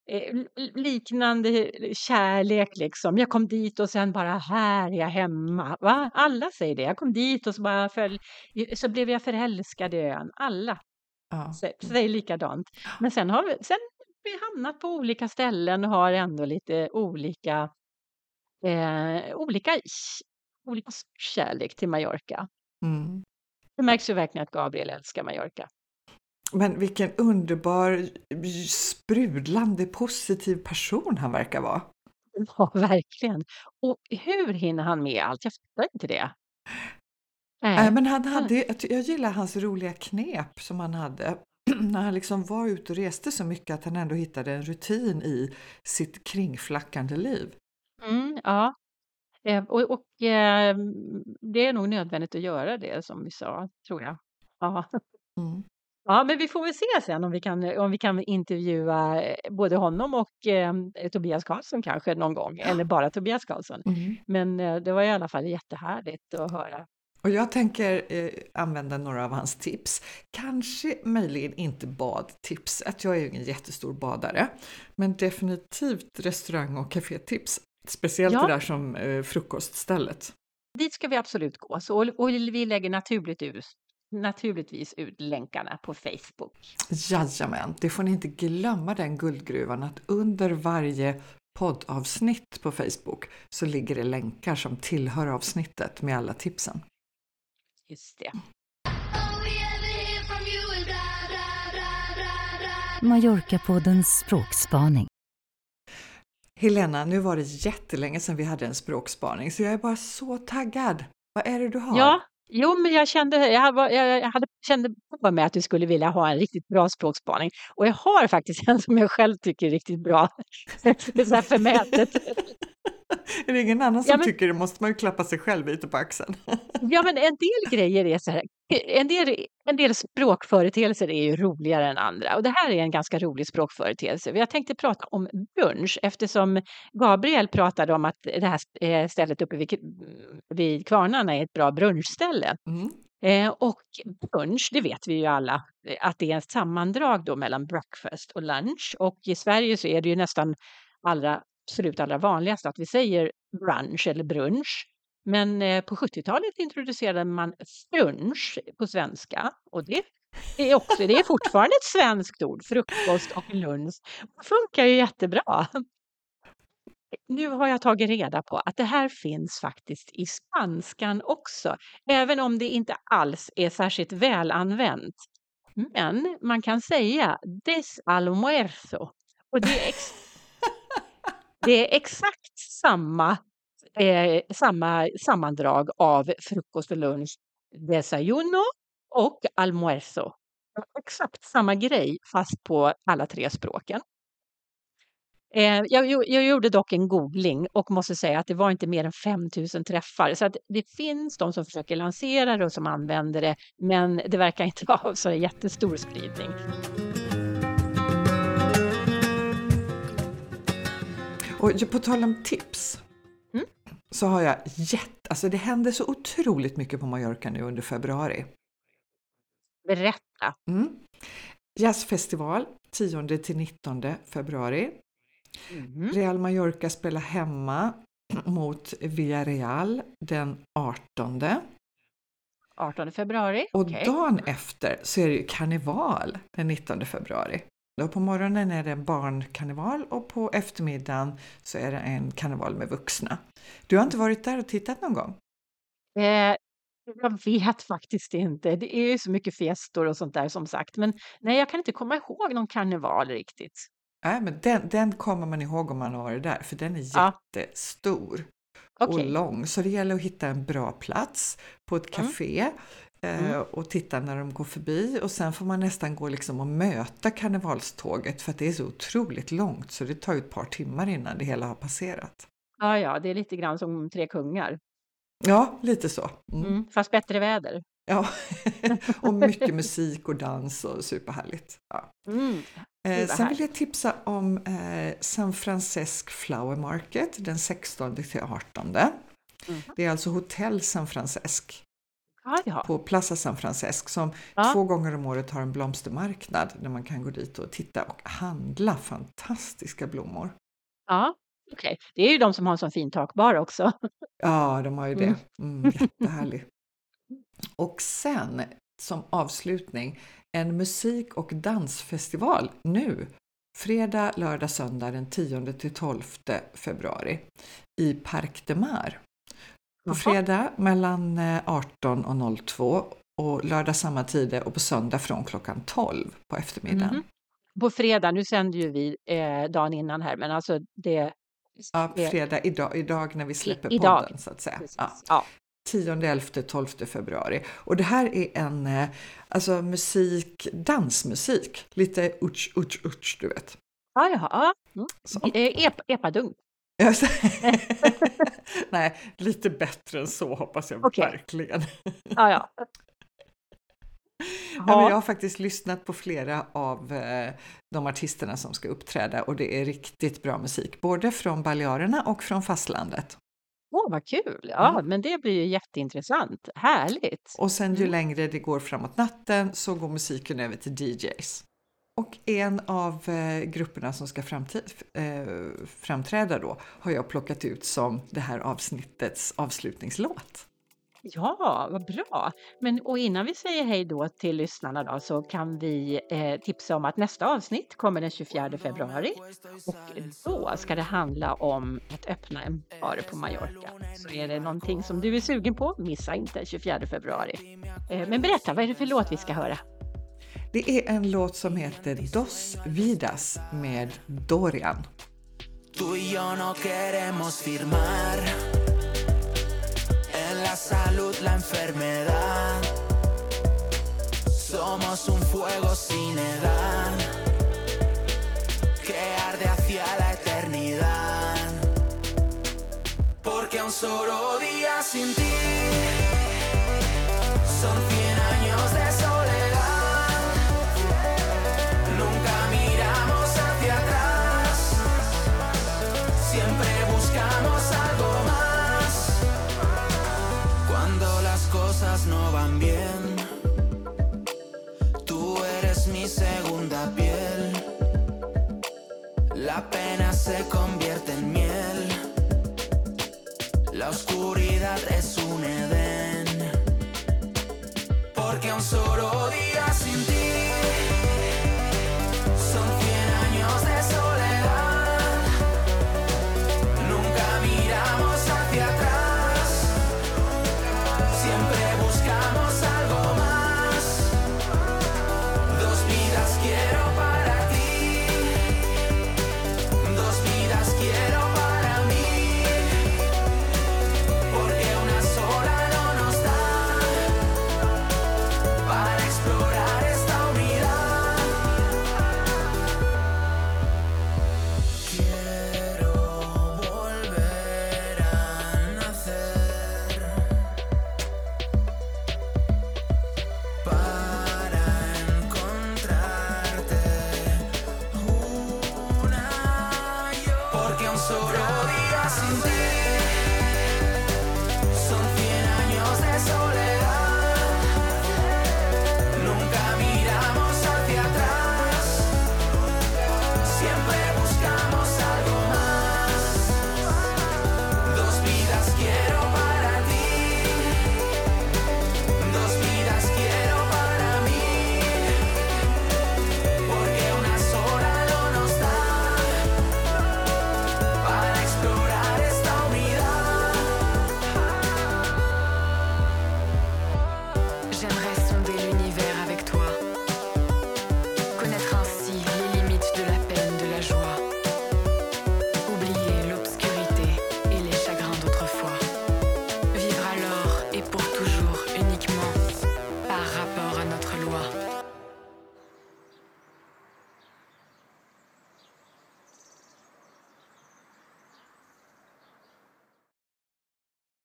Speaker 2: eh, liknande kärlek liksom. Jag kom dit och sen bara här är jag hemma. Va? Alla säger det. Jag kom dit och så bara föll, så blev jag förälskad i ön. Alla
Speaker 1: Ja.
Speaker 2: sä- säger likadant. Men sen har vi, sen vi hamnat på olika ställen och har ändå lite olika, eh, olika, olika kärlek till Mallorca.
Speaker 1: Mm.
Speaker 2: Det märks ju verkligen att Gabriel älskar Mallorca.
Speaker 1: Men vilken underbar, sprudlande, positiv person han verkar vara.
Speaker 2: Ja, verkligen. Och hur hinner han med allt? Jag fattar inte det. Nej.
Speaker 1: Men han hade, jag gillar hans roliga knep som han hade. När han liksom var ute och reste så mycket att han ändå hittade en rutin i sitt kringflackande liv.
Speaker 2: Mm, ja. Eh, Och, och eh, det är nog nödvändigt att göra det som vi sa, tror jag. Ja.
Speaker 1: Mm.
Speaker 2: Ja, men vi får väl se sen om vi kan, om vi kan intervjua eh, både honom och eh, Tobias Karlsson kanske någon gång, eller bara Tobias Karlsson.
Speaker 1: Mm.
Speaker 2: Men eh, det var i alla fall jättehärligt att höra.
Speaker 1: Och jag tänker eh, använda några av hans tips. Kanske möjligen inte badtipset, jag är ju ingen jättestor badare. Men definitivt restaurang och kafétips. Speciellt
Speaker 2: ja.
Speaker 1: det där som eh, frukoststället.
Speaker 2: Dit ska vi absolut gå. Så, och, vi lägger naturligt ut, naturligtvis ut länkarna på Facebook.
Speaker 1: Jajamän, det får ni inte glömma den guldgruvan att under varje poddavsnitt på Facebook så ligger det länkar som tillhör avsnittet med alla tipsen.
Speaker 2: Just det.
Speaker 4: Mallorca-poddens språkspaning
Speaker 1: Helena, nu var det jättelänge sedan vi hade en språkspaning så jag är bara så taggad. Vad är det du har?
Speaker 2: Ja, jo, men jag kände, jag, var, jag, hade, kände på mig att du skulle vilja ha en riktigt bra språkspaning. Och jag har faktiskt en som jag själv tycker är riktigt bra. det är så här förmätet.
Speaker 1: är det ingen annan som
Speaker 2: Ja, men-
Speaker 1: tycker det måste man ju klappa sig själv lite på axeln.
Speaker 2: Ja, men en del grejer är så här. En del, en del språkföreteelser är ju roligare än andra och det här är en ganska rolig språkföreteelse. Jag tänkte prata om brunch eftersom Gabriel pratade om att det här eh, stället uppe vid, vid Kvarnarna är ett bra brunchställe.
Speaker 1: Mm.
Speaker 2: Eh, och brunch, det vet vi ju alla, eh, att det är ett sammandrag då mellan breakfast och lunch. Och i Sverige så är det ju nästan allra, absolut allra vanligast att vi säger brunch eller brunch. Men eh, på 70-talet introducerade man brunch på svenska och det är, också, det är fortfarande ett svenskt ord, frukost och lunch. Det funkar ju jättebra. Nu har jag tagit reda på att det här finns faktiskt i spanskan också, även om det inte alls är särskilt välanvänt. Men man kan säga des almuerzo och det är, ex- det är exakt samma, eh, samma sammandrag av frukost och lunch, desayuno och almuerzo. Exakt samma grej fast på alla tre språken. Eh, jag, jag gjorde dock en googling och måste säga att det var inte mer än 5000 träffar. Så att det finns de som försöker lansera det och som använder det, men det verkar inte vara så jättestor spridning.
Speaker 1: Och på tal om tips så har jag jätte, alltså det händer så otroligt mycket på Mallorca nu under februari.
Speaker 2: Berätta.
Speaker 1: Mm. Jazzfestival 10 till 19 februari.
Speaker 2: Mhm.
Speaker 1: Real Mallorca spelar hemma mot Villarreal den 18.
Speaker 2: 18 februari.
Speaker 1: Och
Speaker 2: Okej.
Speaker 1: dagen efter så är det ju karneval den 19 februari. Då på morgonen är det en barnkarneval och på eftermiddagen så är det en karneval med vuxna. Du har inte varit där och tittat någon gång?
Speaker 2: Eh, jag vet faktiskt inte. Det är ju så mycket festor och sånt där som sagt. Men nej, jag kan inte komma ihåg någon karneval riktigt.
Speaker 1: Nej, men den, den kommer man ihåg om man har varit där, för den är
Speaker 2: Ja.
Speaker 1: jättestor
Speaker 2: Okej.
Speaker 1: och lång. Så det gäller att hitta en bra plats på ett
Speaker 2: Mm.
Speaker 1: café eh,
Speaker 2: Mm.
Speaker 1: och titta när de går förbi och sen får man nästan gå liksom och möta karnevalståget för att det är så otroligt långt så det tar ju ett par timmar innan det hela har passerat.
Speaker 2: Ja, ja, det är lite grann som Tre kungar.
Speaker 1: Ja, lite så. Mm.
Speaker 2: Mm. Fast bättre väder.
Speaker 1: Ja. och mycket musik och dans och superhärligt. Ja.
Speaker 2: Mm.
Speaker 1: Eh, sen vill jag tipsa om eh, San Francisco Flower Market den 16 till 18.
Speaker 2: Mhm.
Speaker 1: Det är alltså Hotell San Francisco
Speaker 2: Ja, ja.
Speaker 1: på Plaza San Francisco som
Speaker 2: Ja.
Speaker 1: två gånger om året har en blomstermarknad där man kan gå dit och titta och handla fantastiska blommor.
Speaker 2: ja. okej. Det är ju de som har en sån fin takbar också.
Speaker 1: Ja, de har ju det.
Speaker 2: Mm.
Speaker 1: Mm, jättehärlig. Och sen som avslutning en musik och dansfestival nu fredag, lördag, söndag den 10 till 12 februari i Parc de Mar. På fredag mellan eh, 18 och 02 och lördag samma tider och på söndag från klockan 12 på eftermiddagen.
Speaker 2: Mhm. På fredag, nu sänder ju vi eh, dagen innan här, men alltså det...
Speaker 1: Ja, fredag idag, idag när vi släpper
Speaker 2: idag.
Speaker 1: podden så att säga.
Speaker 2: precis.
Speaker 1: Ja.
Speaker 2: Ja.
Speaker 1: 10, 11, 12 februari. Och det här är en eh, alltså musik, dansmusik, lite utsch, utsch, utsch, du vet.
Speaker 2: Ja, jaha. Ja. Mm. Eh, epadunk.
Speaker 1: Nej, lite bättre än så hoppas jag
Speaker 2: Okej.
Speaker 1: verkligen.
Speaker 2: Ja, ja.
Speaker 1: Ja, men jag
Speaker 2: Ja,
Speaker 1: har faktiskt lyssnat på flera av eh, de artisterna som ska uppträda och det är riktigt bra musik, både från Balearerna och från fastlandet.
Speaker 2: Åh, vad kul. Ja,
Speaker 1: Mm.
Speaker 2: men det blir ju jätteintressant. Härligt.
Speaker 1: Och sen ju
Speaker 2: Mm.
Speaker 1: längre det går framåt natten så går musiken över till DJs. Och en av eh, grupperna som ska framtid, eh, framträda då har jag plockat ut som det här avsnittets avslutningslåt.
Speaker 2: Ja, vad bra. Men och innan vi säger hej då till lyssnarna då, så kan vi eh, tipsa om att nästa avsnitt kommer den 24 februari. Och då ska det handla om att öppna en bar på Mallorca. Så är det någonting som du är sugen på, missa inte 24 februari. Eh, men berätta, vad är det för låt vi ska höra?
Speaker 1: Det är en låt som heter Dos Vidas med Dorian.
Speaker 4: Tú y yo no queremos firmar en la salud la enfermedad. Somos un fuego sin edad que arde hacia la eternidad. Porque un solo día sin ti son se convierte en miel. La oscuridad